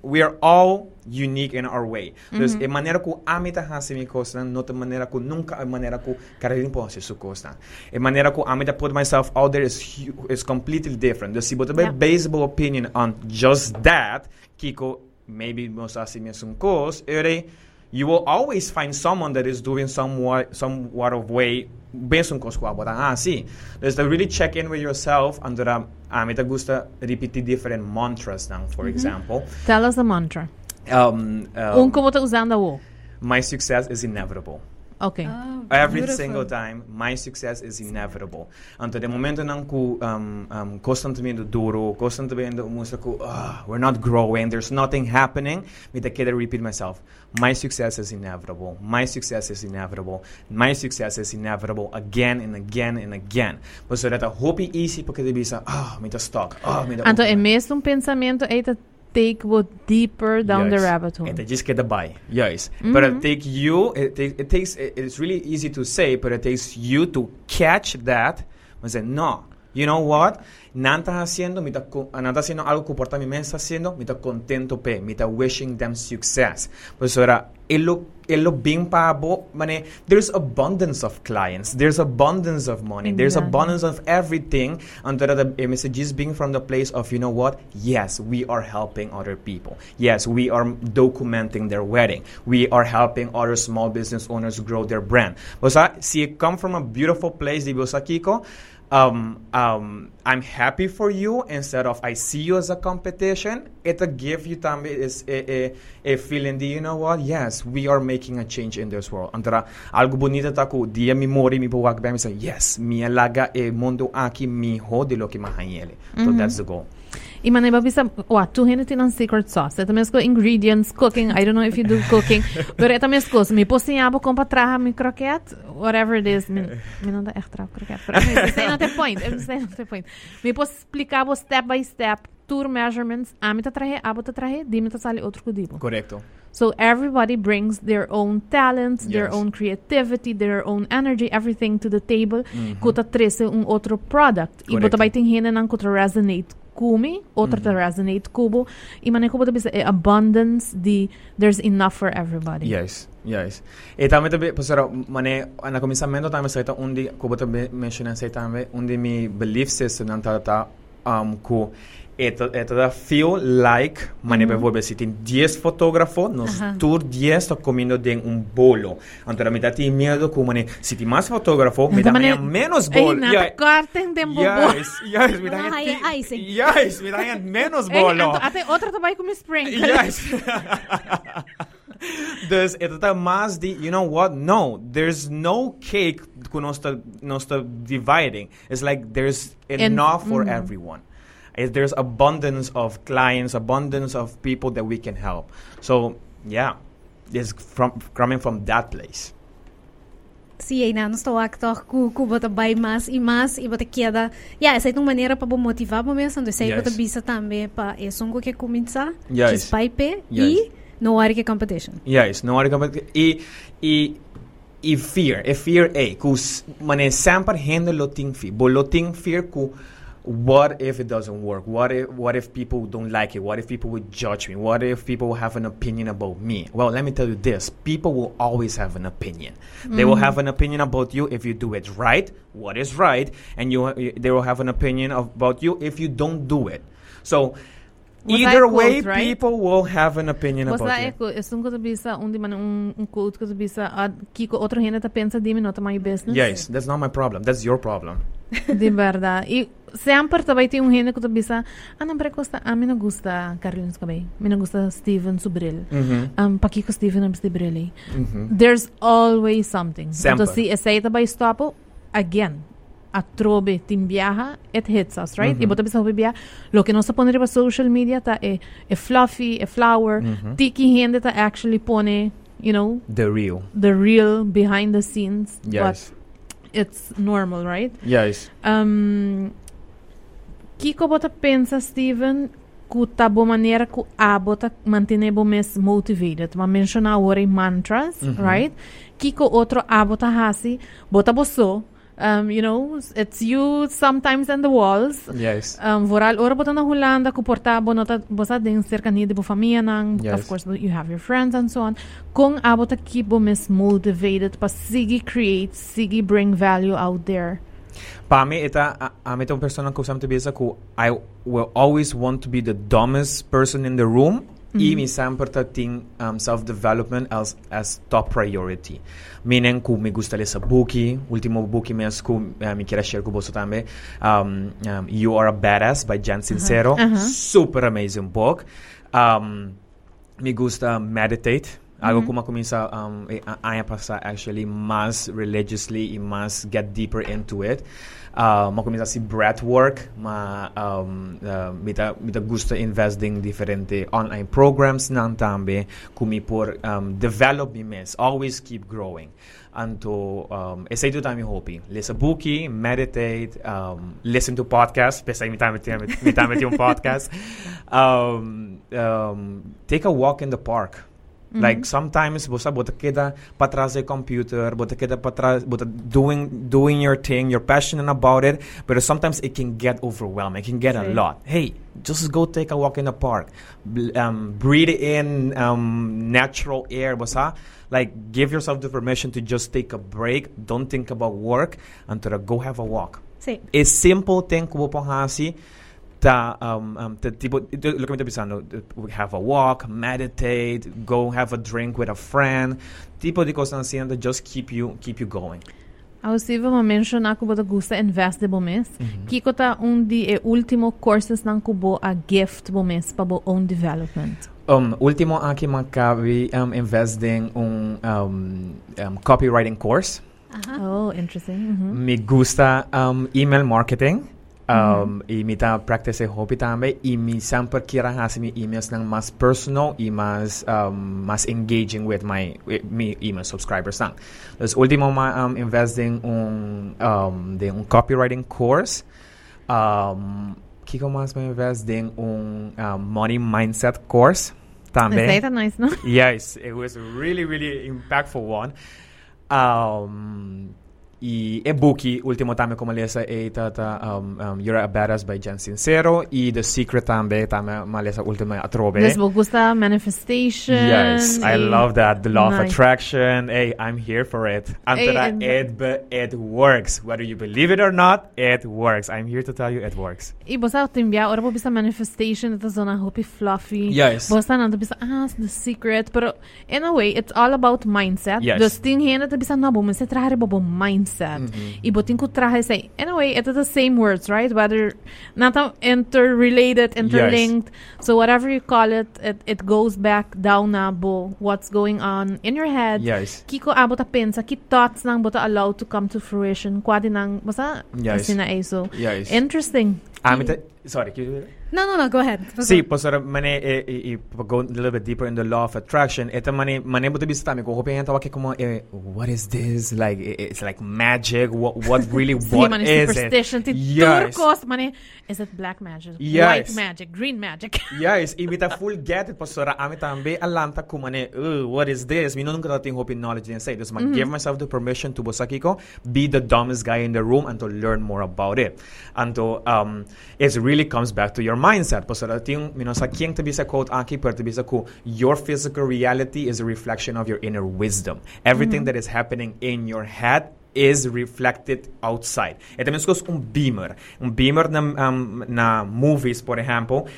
we are all unique in our way. Dus Mhm. a maneira que a mita hasi mi costa, not a maneira que nunca a maneira que Caroline pode su costa. A maneira que a mita put myself out there is is completely different. Dus si bote Yeah. based opinion on just that, Kiko maybe most asi mi sun cos, ere you will always find someone that is doing somewhat somewhat of way based on cos bota ah sí there's to really check in with yourself and that a mí te gusta repetir different mantras now for example Tell us the mantra. um, um, Um que você usando o. my success is inevitable Ok. Oh, Every beautiful. single time, my success is inevitable. Anto de momento nang ku um, um, constantemente duro, constantemente musta ku, ah, we're not growing, there's nothing happening, me te queda repeat myself. My success is inevitable. My success is inevitable. My success is inevitable again and again and again. But so that a hope easy porque te bisa, ah, me te stuck. Ah, me te Então, é mesmo um pensamento aí te take what deeper down the rabbit hole. And they just get the buy. Yes. Mm-hmm. But it take you, it, take, it takes, it, it's really easy to say, but it takes you to catch that and say, no, you know what? Nanta haciendo, me está co- ah, nanta haciendo algo que porta mi mente está haciendo, me está contento pe, me está wishing them success. Pues ahora, it এলোক এলো being পাব মানে there is abundance of clients there is abundance of money there is abundance of everything Antara the message is being from the place of you know what yes we are helping other people yes we are documenting their wedding we are helping other small business owners grow their brand বসা she come from a beautiful place দিবসা কি কো um, um, I'm happy for you instead of I see you as a competition. It'll give you time is a, a, a feeling that you know what? Yes, we are making a change in this world. Antara algo bonito taku dia mi mori mi puwag ba mi say yes, mi alaga e mundo aki mi ho de lo que. So that's the goal. E man, iba bisa, wa, tu hene tin an secret sauce. Ito mes ko ingredients, cooking. I don't know if you do cooking. Pero ito mes ko, mi posinhabo com para traha mi croquette, whatever it is. Mi, mi não dá echt trap croquette. Pero this ain't the point. This ain't the point. Mi pos explicabo step by step, tour measurements. Ami ta trahe, abo ta trahe, di mi ta sali outro kudibo. Correcto. So everybody brings their own talents, their Yes. own creativity, their own energy, everything to the table. Mhm. Kuta trece um outro product. Correcto. bota vai tem hene nan kuta resonate kumi, outra ta resonate kubo. E mane kubo e abundance di there's enough for everybody. Yes, yes. E también te pues era mane na cominciamento también se undi como te mencioné se también undi mi belief system nan tata um ku это, это feel like, man mm. behöver 10 fotógrafos, nos Ajá. tur 10 comiendo de un bolo. Entonces, me da miedo como si te más fotógrafo, me da menos bolo. Ey, yeah. corten de bolo. Yes, yes, me da Yes, me da menos bolo. Até outra também como spring. Yes. Dus het is más the, you know what? No, there's no cake con nuestra, nuestra dividing. It's like there's enough And, for mm. everyone. If there's abundance of clients, abundance of people that we can help. So, yeah, it's from coming from that place. Aí não estou a que ku ku bota bai mais e mais e bota queda. Yeah, essa é uma maneira para motivar o mesmo, sei Yes. bota bisa também para é songo um que começar, Yes. just pai pe Yes. e no hora que competition. Yes, no worry about e e e fear, e fear e kus mane sempre hende lo ting fi, bo lo ting fear ku what if it doesn't work? What if what if people don't like it? What if people would judge me? What if people have an opinion about me? Well, let me tell you this: people will always have an opinion. They will have an opinion about you if you do it right, what is right, and you they will have an opinion of, about you if you don't do it. So. Was Either way, quote, right? people will have an opinion about you. é que um coisa bisa, onde man um um quote coisa bisa, a Kiko outro hene ta pensa my business. Yes, that's not my problem. That's your problem. De verdad. Y se han también tiene un género que piensa, ah, no, pero costa, a mí no gusta Carlos Cabello, a mí no gusta Steven Subril, uh -huh. um, Paquico Steven um, Subril. Uh. There's always something. Sempre. Então, se essa aí também stopo, again, a trobe tim viaja, it hits us, right? Uh -huh. Y vos te pensás, oh, lo que no se pone para social media está es, es fluffy, es flower, uh -huh. tiki gente está actually pone, you know, the real. The real behind the scenes. Yes. But it's normal, right? Yes. Um, Kiko bota pensa, Steven, que tá boa maneira que a bota manter bo mes motivated. Ma menciona ora em mantras, Mhm. right? Kiko outro a bota hasi, bota boso, Um, you know, it's you sometimes in the walls. Yes. Um, vooral ora bota na Holanda, comportabo nota bosa din cercania de bo família nang, Yes. of course you have your friends and so on. Kung abota keep bo mis motivated pa sigi create, sigi bring value out there. Para mim, ita, a, a mim é uma pessoa que eu sempre penso I will always want to be the dumbest person in the room i mi përta um, self-development as, as top priority. Meaning, ku mi gusta lesa buki, ultimo buki mi as ku uh, mi kira share ku boso tambe, um, um, You Are a Badass by Jan Sincero, uh -huh. Super amazing book. Um, mi gusta meditate, algo mm-hmm. como comienza um, a, actually más religiously y más get deeper into it. Uh, ma começa assim breathwork, ma um, uh, me ta, me ta gusta invest em diferente online programs nan tambe, kumi por um, develop mes, always keep growing. Anto, um, esse tu tami hopi. Lesa buki, meditate, um, listen to podcasts, pesa mi tami mi tami podcast. Um, um, take a walk in the park. Like sometimes bosa bota queda para trás do computer, bota queda para trás, bota doing doing your thing, you're passionate about it, but sometimes it can get overwhelming. It can get a lot. Hey, just go take a walk in the park. Um, breathe in um, natural air, bosa. Like give yourself the permission to just take a break. Don't think about work and to go have a walk. Sí. A simple thing que ta um, um ta, tipo lo que me está pensando uh, have a walk meditate go have a drink with a friend tipo de cosas así that just keep you keep you going Steve, ma mention ako ba gusta invest de bomes. Kiko ta un di e ultimo courses ng kubo a gift bomes pa bo own development. um último aqui macabi um investing un um, um copywriting course Oh, interesting. Mhm. me gusta um, email marketing. Um, E me tá practice hobby também. E me sempre quero fazer me emails ng mas personal e mas, um, mas engaging with my with me email subscribers. Lang. Dus último ma um, investing un, um, de un copywriting course. Um, Kiko mas me invest din un um, money mindset course. Também. Is that nice, no? Yes, it was a really, really impactful one. Um, e e-book, ultimo também como lesa é tata um, um, You're a Badass by Jen Sincero e The Secret também, também ma lesa ultima atrobe. Des bo gusta manifestation. Yes, I e- love that. The law of attraction. Hey, I'm here for it. Hey, Antara, and- it, be- it works. Whether you believe it or not, it works. I'm here to tell you it works. E bosa timbia, ora bo bisa manifestation, ito zona hopi fluffy. Yes. Bosa nanto bisa, ah, the secret. Pero in a way, it's all about mindset. Yes. Dus ting hena to bisa, no, bo, se trahe bo bo mindset. Mm-hmm. E ko trahe say, anyway, way, ito the same words, right? Whether, nata interrelated, interlinked. So whatever you call it, it, it goes back down na bo, what's going on in your head. Yes. Kiko abot a pensa, ki thoughts nang bota allowed to come to fruition. Kwadi nang, basta, Yes. asina eso. Yes. Interesting. Ta- sorry, No, no, no, go ahead. Pues ahora mane eh, eh, eh, go a little bit deeper in the law of attraction. Esta mane mane buto bisa tami ko hope yan tawa como eh, what is this? Like eh, it's like magic. What what really what man, is superstition. it? Yes. turcos, man, is it black magic? Yes. White magic? Green magic? Yes, imita full get it pastora ami tambe alanta kumane uh, what is this? Mi nunca dating hope knowledge and say this. Man give myself the permission to bosaki ko be the dumbest guy in the room and to learn more about it. And to um it really comes back to your mindset. Pastora ting you know sa king to sa quote aki per to sa ko your physical reality is a reflection of your inner wisdom. Everything that is happening in your head is reflected outside. Ito means um beamer. Um beamer na, um, na movies, por ejemplo,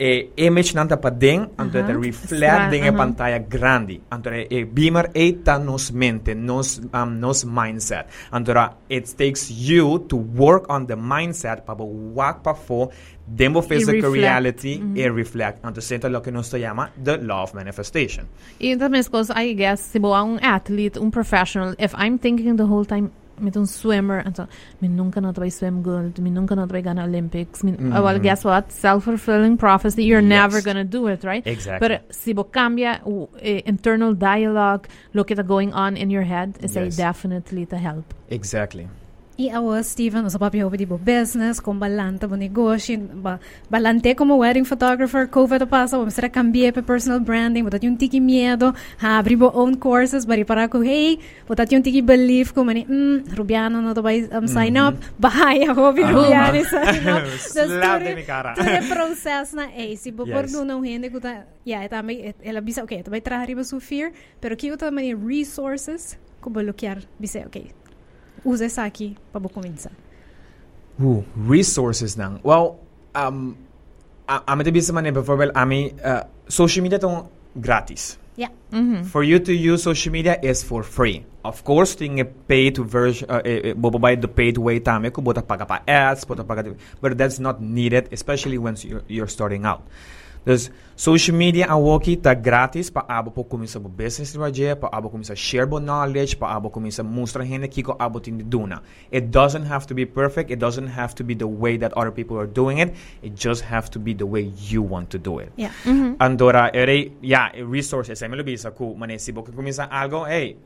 e image nanta pa ding anto uh reflect Stra- ding e aha. pantalla grande anto e beamer e ta nos mente nos um, nos mindset. Anto it takes you to work on the mindset pa wak pa fo demo physical reflect. reality e reflect. Anto sento lo que nos to llama the law of manifestation. E também, because I guess, se boa um athlete, um professional, if I'm thinking the whole time, mit um swimmer, and so, mi nunca not by swim gold, mi nunca not by gonna Olympics, mi, oh, well, guess what? Self-fulfilling prophecy, you're Yes. never gonna do it, right? Exactly. But si bo cambia uh, internal dialogue, look at the going on in your head, is Yes. a definitely to help. exactly E awa, Steven, usa papi hobi bo business, kung balanta bo negosyo, ba, balante como wedding photographer, COVID pasa, bo misera cambie pe personal branding, botat yung tiki miedo, ha, abri bo own courses, bari para ko, hey, botat yung tiki belief ko, mani, mm, Rubiano no to ba um, sign up, bahay ako, bi Rubiano sign up. Slap de mi cara. Ture proces na, eh, si bo por no hindi ko ta, yeah, may, et- ela bisa, okay, ba trabajar ba su fear, pero kiko ta may resources, ko lukyar, bisa, okay, usa essa aqui para começar. Ooh, resources nang. Well, um, a- ami te bisa man eh, bijvoorbeeld ami uh, social media tong gratis. Yeah. For you to use social media is for free. Of course, ting paid version, uh, eh, eh, the paid way tame ko bota paga pa ads, bota paga, but that's not needed, especially when you're, you're starting out. Dus social media ang woki ta gratis pa abo po kumisa bo business raje, pa abo kumisa share bo knowledge, pa abo kumisa mustra hene kiko abo tindi duna. It doesn't have to be perfect. It doesn't have to be the way that other people are doing it. It just have to be the way you want to do it. Yeah. Andora, ere, yeah, resources. Ay, bisa ku, manesibo ka kumisa algo, hey,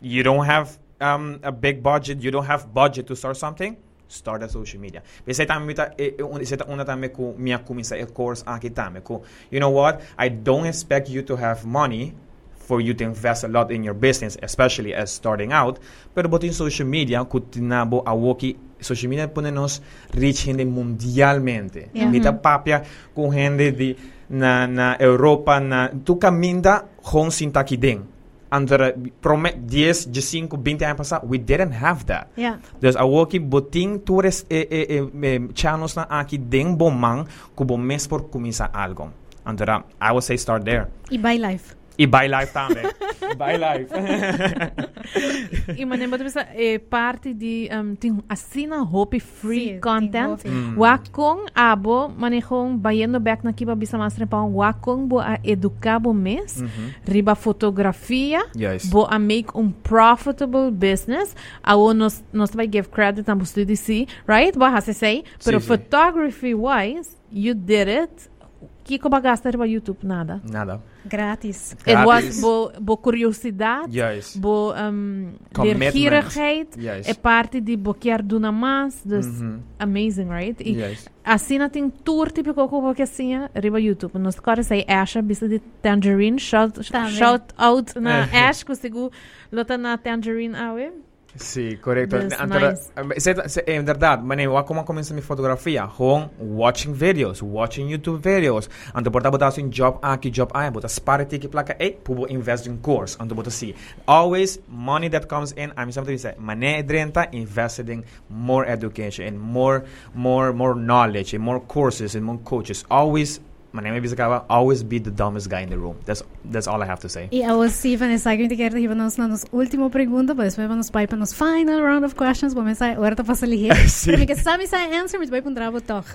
you don't have um, a big budget, you don't have budget to start something, start a social media. Bisa tame mita, e, e, un- isa ta una tame ku, e course aki tame ku, you know what, I don't expect you to have money for you to invest a lot in your business, especially as starting out. Pero botin social media, ku tinabo awoki, social media pone nos reach hindi mundialmente. Yeah. Mita papia ku hindi di na, na Europa na tu caminda hong sintaki ding. Under promet 10, 15, 20 anos passado, we didn't have that. Yeah. Dus awoki boting tourist eh, eh, eh, eh, channels na aki bomang kubo mes por kumisa algo. Andra, I would say start there. E by life. I buy life também. buy life. E manemba bisa eh, parte de um, ting assina hopi free Sim, content. tem hopi. Wakong abo manejong bayendo back na kiba bisa mas repang wakong bo a educar bo mes riba fotografia Yes. bo a make um profitable business awo nos nos vai give credit na study si right bo ha se say pero photography wise you did it Kiko ba gasta riba YouTube nada Nada. Grátis. it was Gratis. bo bo curiosidade Yes. bo um, leergierigheid Yes. é parte de boquear do namas dus Mhm. amazing right e Yes. assim tem tour típico como que assim riba YouTube nos caras sei Asha bisa de Tangerine shout Também. shout out na Ash consigo lota na Tangerine awe Sí, correcto. Nice. eh, en verdad, mane, como comienza mi fotografía, hon watching videos, watching YouTube videos. Anto porta botar sin job aqui, job aí, bota sparity que placa, eh, pubo invest in course. Anto bota si. Always money that comes in, I'm something to say, mane drenta invested in more education, in more, more, more knowledge, in more courses, in more coaches. Always, my name is Isakawa. Always be the dumbest guy in the room. That's that's all I have to say. I was Steven e sakrim ti ker da íbamos na nos último pergunta, pa después íbamos pa nos final round of questions, pa mesaj orta pa se lihir. sí. Pero mi sami sa answer, mi pa pun drabo toch.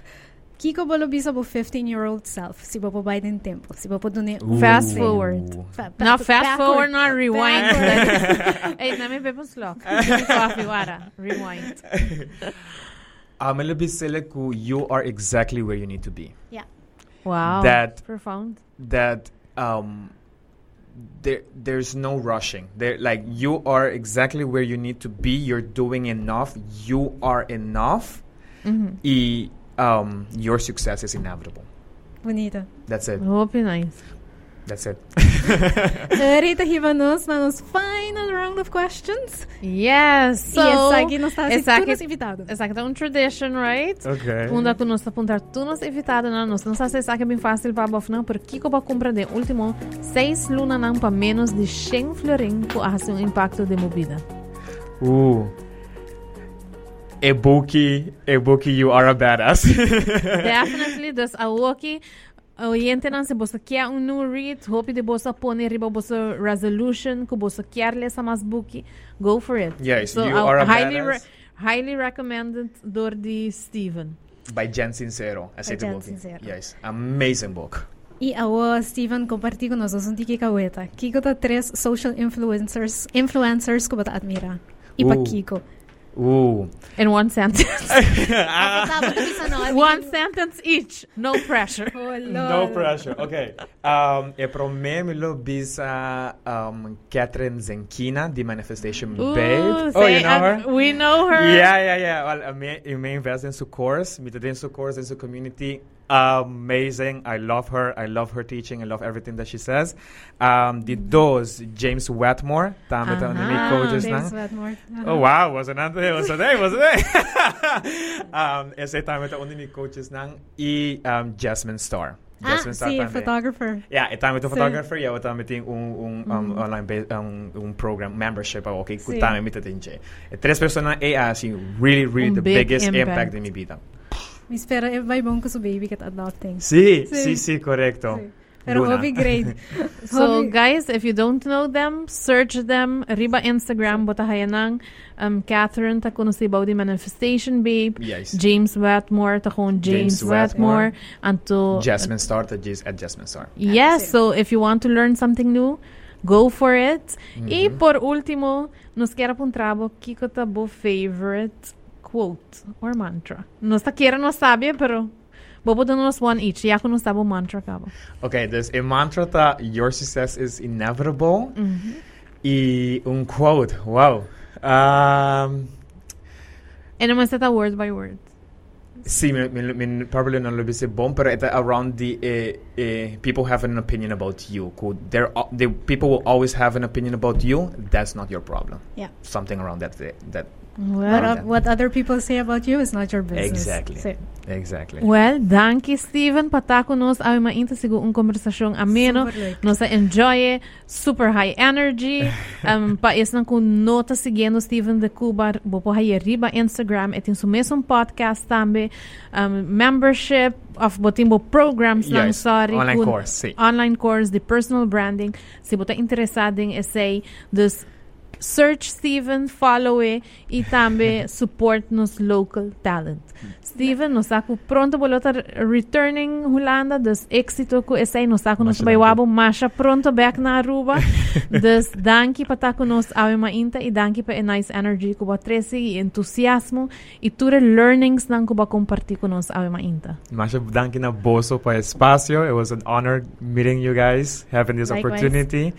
Kiko bolo bisa bo 15-year-old self, si bo po Biden tempo, si bo po dune fast forward. Fa no, fast forward, not rewind. Hey, na mi pepo slok. Coffee, wara. Rewind. Amelo bisele ku you are exactly where you need to be. Yeah wow. That- profound. that um there there's no rushing. There like you are exactly where you need to be. You're doing enough. You are enough. Mhm. y um your success is inevitable. Bonito. that's it. Hope nice that's it. Rita riba nos na nos final round of questions. yes so e essa aqui nos está essa aqui- todos invitados. essa aqui é um tradition right? Okay Punda que nós apontar tu nos evitado na nós não sabe se é bem fácil para bof não porque comprar de último seis luna não para menos de 100 florin a um impacto de movida. Ooh Ebuki, Ebuki, you are a badass. Definitely, dus a woki oyente nan se bosa kia un new read, hopi de bosa pone riba bosa resolution, ku bosa kiar lesa mas buki, go for it. Yes, so, you uh, are a highly badass. highly recommended door di Steven. By Jen Sincero. Jen book. Sincero. Yes, amazing book. E a o Steven compartilha com nós um tiki kaweta. Kiko tá três social influencers, influencers que você admira. E para Uh. Kiko. Ooh. In one sentence. Tapos isa no. one sentence each. No pressure. Oh, No pressure. Okay. Um, e pro me mi lo bisa um, Catherine Zenkina, the Manifestation Ooh, Babe. Oh, you know uh, her? We know her. Yeah, yeah, yeah. Well, uh, me, eu me invest in su course. Me in su course in su community. Amazing. I love her. I love her teaching. I love everything that she says. Um, the dos, James Wetmore. Uh Aha, coaches James na. Wetmore. Oh wow, was another was a day, was a day. um, ese tama ta uno ni coaches nang i um, Jasmine Star. Ah, Jasmine Star si tama. photographer. Yeah, e tama ito Sí. photographer, yeah, tama ting un, un um, online ba- um, un program membership, ah, okay, Sí. kutame mita tinche. E tres personas e así really really Un the biggest impact. impact. in mi vida. Mi spera e vai bom ko su baby kat adopting. Sí, Sí. sí, sí, correcto. Sí. Pero Luna. hobby grade. So, Hobby- guys, if you don't know them, search them. Riba Instagram, bota hayanang um, Catherine, ta kuno si Baudi Manifestation Babe. Yes. James Wetmore, ta kun James, James Wetmore. Wetmore. Anto, Jasmine Star at Jas- at Jasmine Star. Yes, Sí. so if you want to learn something new, go for it. Y Mhm. por último, nos quer apuntrabo kiko ta bo favorite quote or mantra. Nos ta quiera no sabe, pero bobo nos one each. Ya nos tabo mantra kabo. Okay, there's a mantra that your success is inevitable. Mm-hmm. Y un quote, wow. Um, And sa ta word by word. Sí, min, min, min probably non lo bise bom, pero ita around the eh, eh, people have an opinion about you. Could there the people will always have an opinion about you. That's not your problem. Yeah. Something around that that Well, What, o- what other people say about you is not your business. Exactly. Sí. exactly. well, danke Steven patako nos ay mainta sigo un konversasyon ameno. Super like. Nos enjoy super high energy. um, pa is nang kung nota siguiendo Steven de Cuba, bopo hay riba Instagram, etin sumesong podcast tambe, um, membership of botimbo programs lang Yes, sorry. online course, sí. Online course, the personal branding. Si bota interesading essay, dus Search Steven, follow-e e também support nos local talent. Steven, nós estamos pronto para estar returning Holanda, dos éxito que esse aí nós estamos nos baiuabo, marcha pronto back na Aruba. Des danke para estar conosco a uma inta e danke para a nice energy que vai trazer e entusiasmo e tudo learnings não que vai compartilhar conosco a uma inta. Masha, danke na bolso para espaço. It was an honor meeting you guys, having this Likewise. opportunity.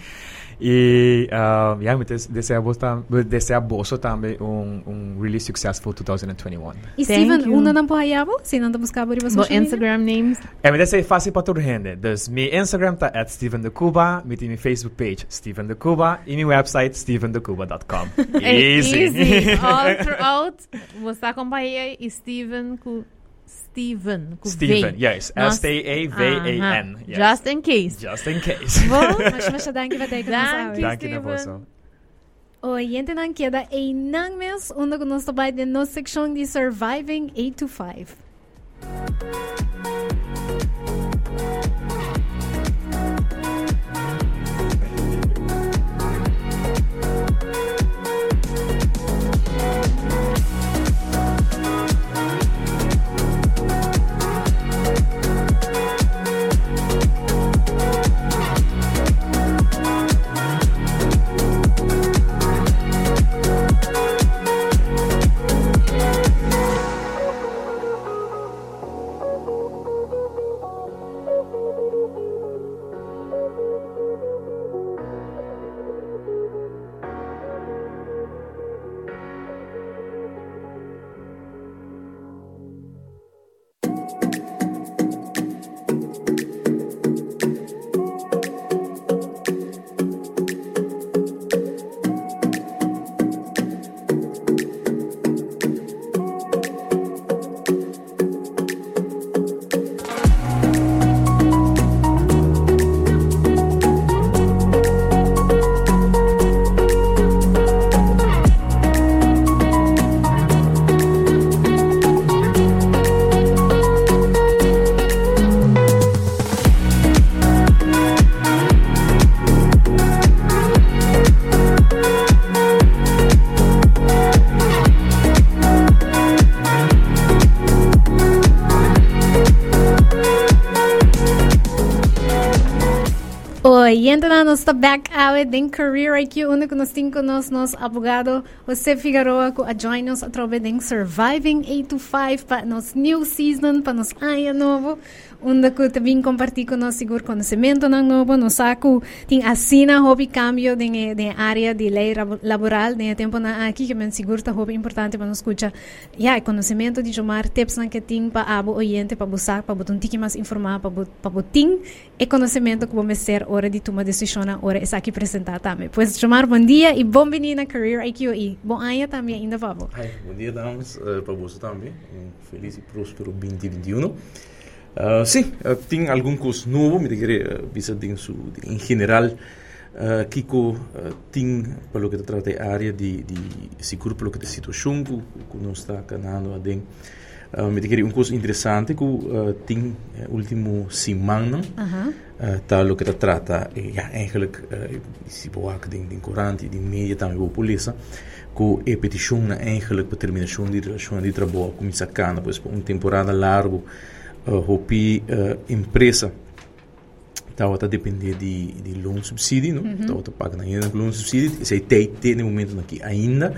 Y um, yeah, me des- deseamos tam, deseaboso también un, un really successful 2021. Y Thank Steven, pohayabo? Sino nang buscabo riba Bo social media? Instagram names. En me desea fácil para toda gente. Dus mi Instagram está at Steven de Cuba, mi, mi Facebook page Steven de Cuba y mi website stevendecuba.com. Easy. Easy. All throughout. Você acompanha e Steven com Steven. Steven, v. yes. S-T-A-V-A-N. Yes. Just in case. Just in case. Most dank je wel. Dank je wel. Oriënten keda een nangmes onder ons bij de no section di surviving 8 to 5. Está back out em Career IQ, onde nós temos nos nos abogado. José Figueroa que join nos através de Surviving 825 para nos new season, para nos ano novo onde que também compartilhar com nós seguro conhecimento não novo, no saco tem assina hobby cambio de, de área de lei laboral, de tempo na aqui que me seguro tá hobby importante para nos escutar. Ya, conhecimento de chamar tips na que tem para abo oyente para buscar, para botar um tique mais informar, para botar e conhecimento que vamos ser hora de tomar decisão, hora é aqui apresentar também. Pois chamar bom dia e bom vindo na Career IQ e bom ano também ainda, Pablo. Bom dia, damas, uh, para você também. Um feliz e próspero 2021. Uh, sim, uh, tem algum curso novo, me diria, uh, bisa su, em geral, uh, Kiko uh, tem, pelo que trata a área de, de seguro pelo que te situação que, que não está canando a den. Uh, me diria um curso interessante que uh, tem uh, último semana, uh -huh. uh, lo que trata, e ja, eigenlijk, uh, se boa que tem, tem corante, tem media também boa polícia, que a petição eigenlijk para terminação de relação de trabalho começa a cana, pois uma temporada larga, uh, hopi uh, empresa estava a depender de, de loan subsídio, não? Estava a pagar ainda loan subsídio, esse tem tem no momento aqui ainda,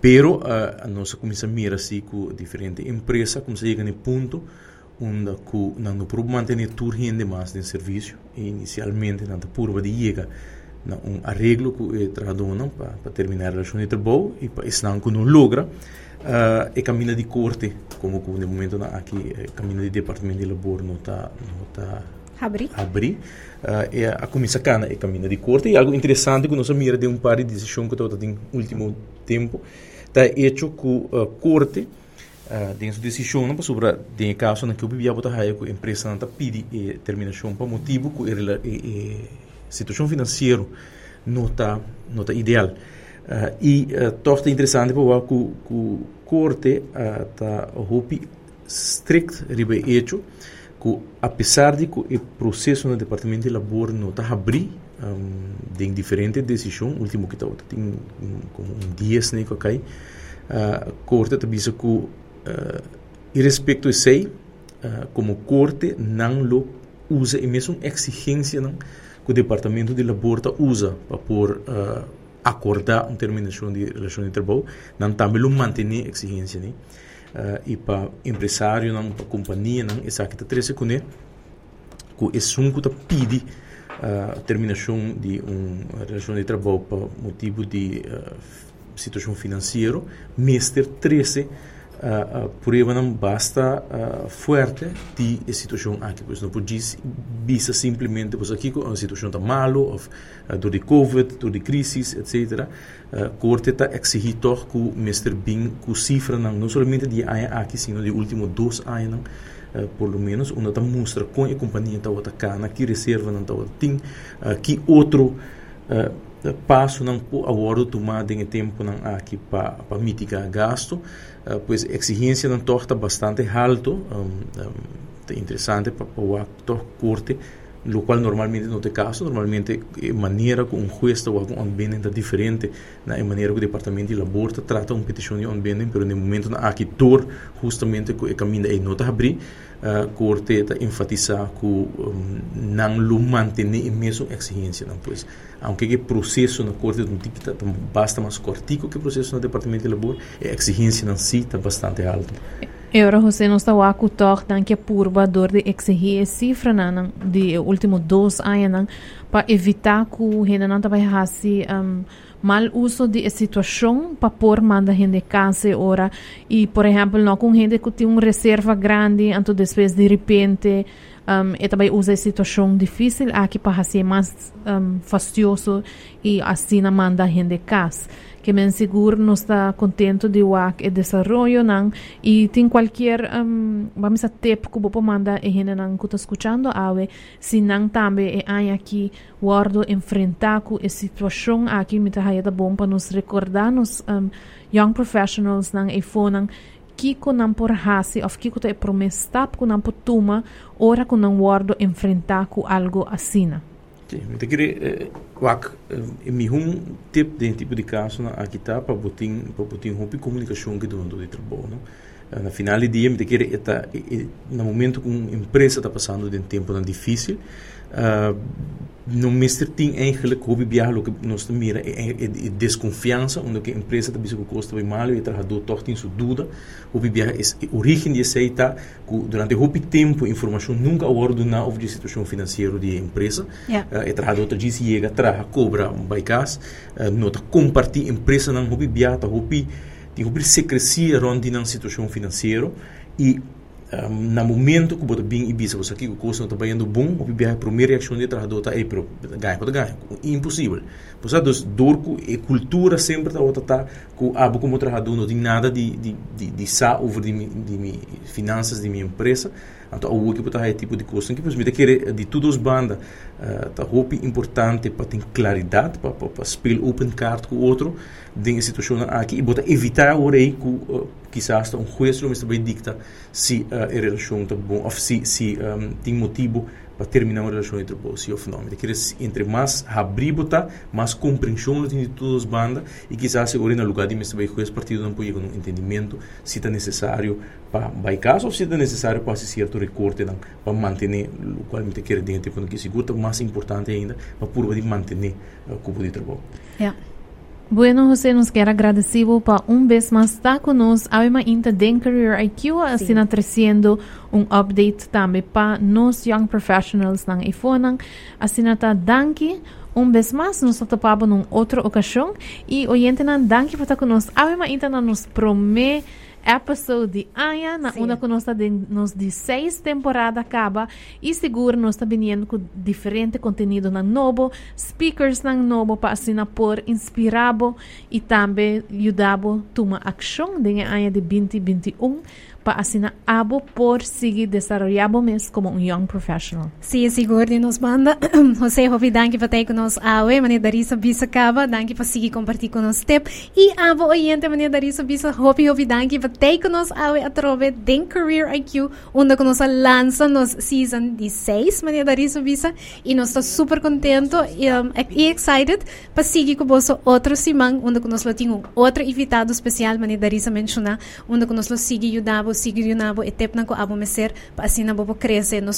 pero uh, a nossa começa a mirar assim com diferente empresa, começa a chegar no ponto onde que não pode manter tudo rende mais de serviço, e inicialmente não pode chegar um arreglo que é traduz para terminar a relação de trabalho e para isso não logra uh, e caminho de corte, como no momento aqui, caminho de departamento de labor não está não está abrir. abrir. Uh, e a comissão cana é caminho de corte. E algo interessante que nós mira de um par de decisões que estou no último tempo. Está hecho que uh, corte uh, dentro de decisão sobre de caso na que o bibia botar raio a empresa não está pedi e terminação para motivo que a situação financeira não está não está ideal Uh, e uh, torta interessante para que o corte está uh, roupi strict ribe hecho que apesar de que o processo no departamento de labor não está abrir um, diferentes decisões último que está tem um, um dias né que cai a corte está disse que uh, e respeito a sei uh, como corte não lo usa e mesmo exigência não que o departamento de labor está usa para pôr uh, acordar uma terminação de relação de trabalho, não também lo manter exigência né? Uh, e para empresário, não para companhia, não essa que está três com ele, que é sunco tá pede a terminação de uma relação de trabalho por motivo de uh, situação financeira, mestre 13 uh, uh, prueba não basta uh, forte de a situação aqui, pois não pode bisa simplesmente pois aqui a situação está malo, do de covid, do de crise, etc. Uh, corte está que o mestre bem com cifra não somente de ano aqui, sino de último dois anos Uh, por lo menos onde está mostra com a companhia está outra cana que reserva não está tem uh, que outro uh, passo não agora tomado em tempo não aqui para mitigar gasto Ah, pues exigencia de un torta bastante alto, um, um, interesante para o actor corte, lo cual normalmente no te caso, normalmente eh, manera que un juez o un bien está diferente, na né? maneira que o departamento de labor trata um petição de um bem, pero no momento na aquitor justamente que eh, caminha e nota abrir, a uh, corte está enfatizar que um, lo manter mesmo exigência, não. Pues. Aunque processo na corte não está basta mais cortico que processo no departamento de labor a exigência em si está bastante alta. Agora você não está a cutar que a dor de exigir cifra nan de último dois anos para evitar que o não vai fazer um, mal uso de situação para pôr manda gente casa ora e por exemplo não com gente que tem uma reserva grande então depois de repente um, e também usa a situação difícil aqui para fazer mais um, e assim manda gente casa. Que men seguro não está contente de o e desenvolvimento não? E tem qualquer um, vamos a tempo que vou mandar e gente não está escutando awe se não também é aqui guardo enfrentar com a situação aqui me tá da bom para nos recordar nos um, young professionals não? E fonan kiko não por hasi of kiko te promestap ko não por ora ko não guardo enfrentar com algo assim Sim, eu queria, wak, e mi um tip de tipo de caso na aqui tá para botin para comunicação que do de trabalho, não? Na final do dia, me queria eta no momento que uma empresa está passando de um tempo difícil, no Mr. Ting eigenlijk hoe we lo que nós mira é, é, é desconfiança onde que a empresa está bisco custa bem mal e trabalhador toch tem sua dúvida o que é a origem de aceita durante muito tempo informação nunca ordena over a situação financeira de empresa yeah. uh, e trabalhador diz chega traga cobra um bycas uh, nota compartilhar empresa não hopi biata hopi tem hopi secrecia ronde na situação financeira e na momento que você bem ibisa você aqui o custo não está bem bom o bem a primeira reação de trabalhador está aí para ganhar para ganhar impossível por isso dos dorco e cultura sempre está outra tá com abo como trabalhador não tem nada de de de, de sa over de, de, finanças de minha empresa então o que está é tipo de custo que você quer de todos os bandas está uh, importante para ter claridade para para speel open card com o outro de situação aqui e botar evitar aí que uh, quizás um juez não está bem dicta se a relação está bom ou se se um, tem motivo para terminar uma relação entre você e o fenômeno. Quer entre mais abrir mais compreensão de todas as bandas e quizás agora no lugar de me saber esse partido não pode um entendimento se está necessário para vai caso ou se está necessário para certo recorte não, para manter o qual me quer dentro quando que segura mais importante ainda para por manter o cubo de trabalho. Yeah. Bueno, José, nos quer agradecido para um vez mais estar conosco. Alma Inta Den Career IQ, assim, trazendo um update também para nós young professionals ng iPhone. Assim, tá danke um vez mais, nos topamos numa outra ocasião. E, oyente, danke por estar conosco. Alma Inta nos promete episode de Aya, na Sim. una que nós de, nos de seis temporada acaba e seguro nós está vindo com diferente conteúdo na novo, speakers na novo para assim por inspirabo e também ajudabo tomar ação de Aya de 2021 para assinar abo por seguir desarrollando mes como um young professional. Sim, seguro nos manda. José Hovi, danke para ter conosco awe, mania Darisa Bisa Cava, danke para seguir compartilhar conosco step. E abo oyente, mania Darisa Bisa Hovi Hovi, danke para ter conosco awe através den Career IQ, onde conosco lança nos season 16, mania Darisa Bisa, e nós está super contento e, um, e excited para seguir com você outro semana, onde conosco tem um outro invitado especial, mania Darisa mencionar, onde conosco sigue ajudar seguir nabo etep na abo meser pa assim na bo crescer não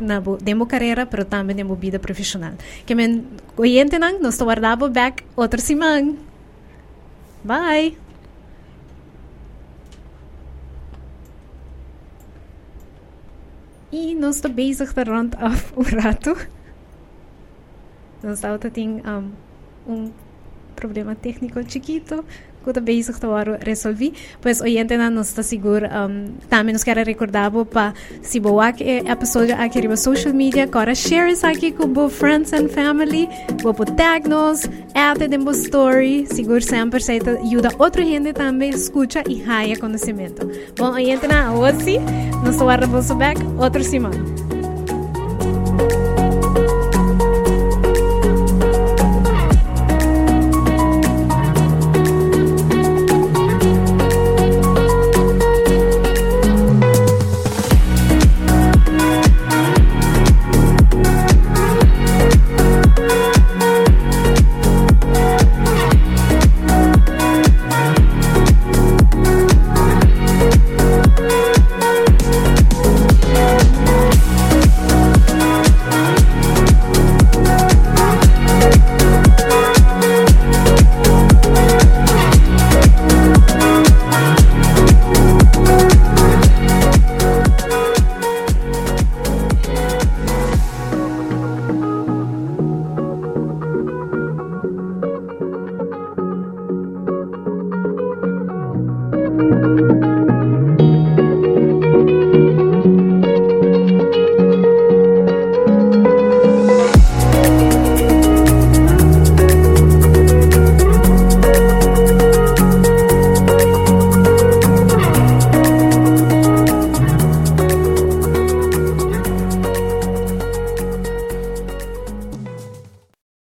na bo demo carreira pero também demo vida profissional. Que men oyente nang nos guardabo back outra semana. Bye. E nós estamos bezig te rond af o rato. Nós estamos tem um, um problema técnico chiquito bezig te waro resolvi. Pues oyente na nos está seguro um, também nos quero recordar para se boa episódio aqui riba social media, agora share isso aqui com bo friends and family, bo po tag nos, até de bo story, seguro sempre se ajuda outra gente também escuta e raia conhecimento. Bom, oyente na hoje, nos guarda bolso back outra semana.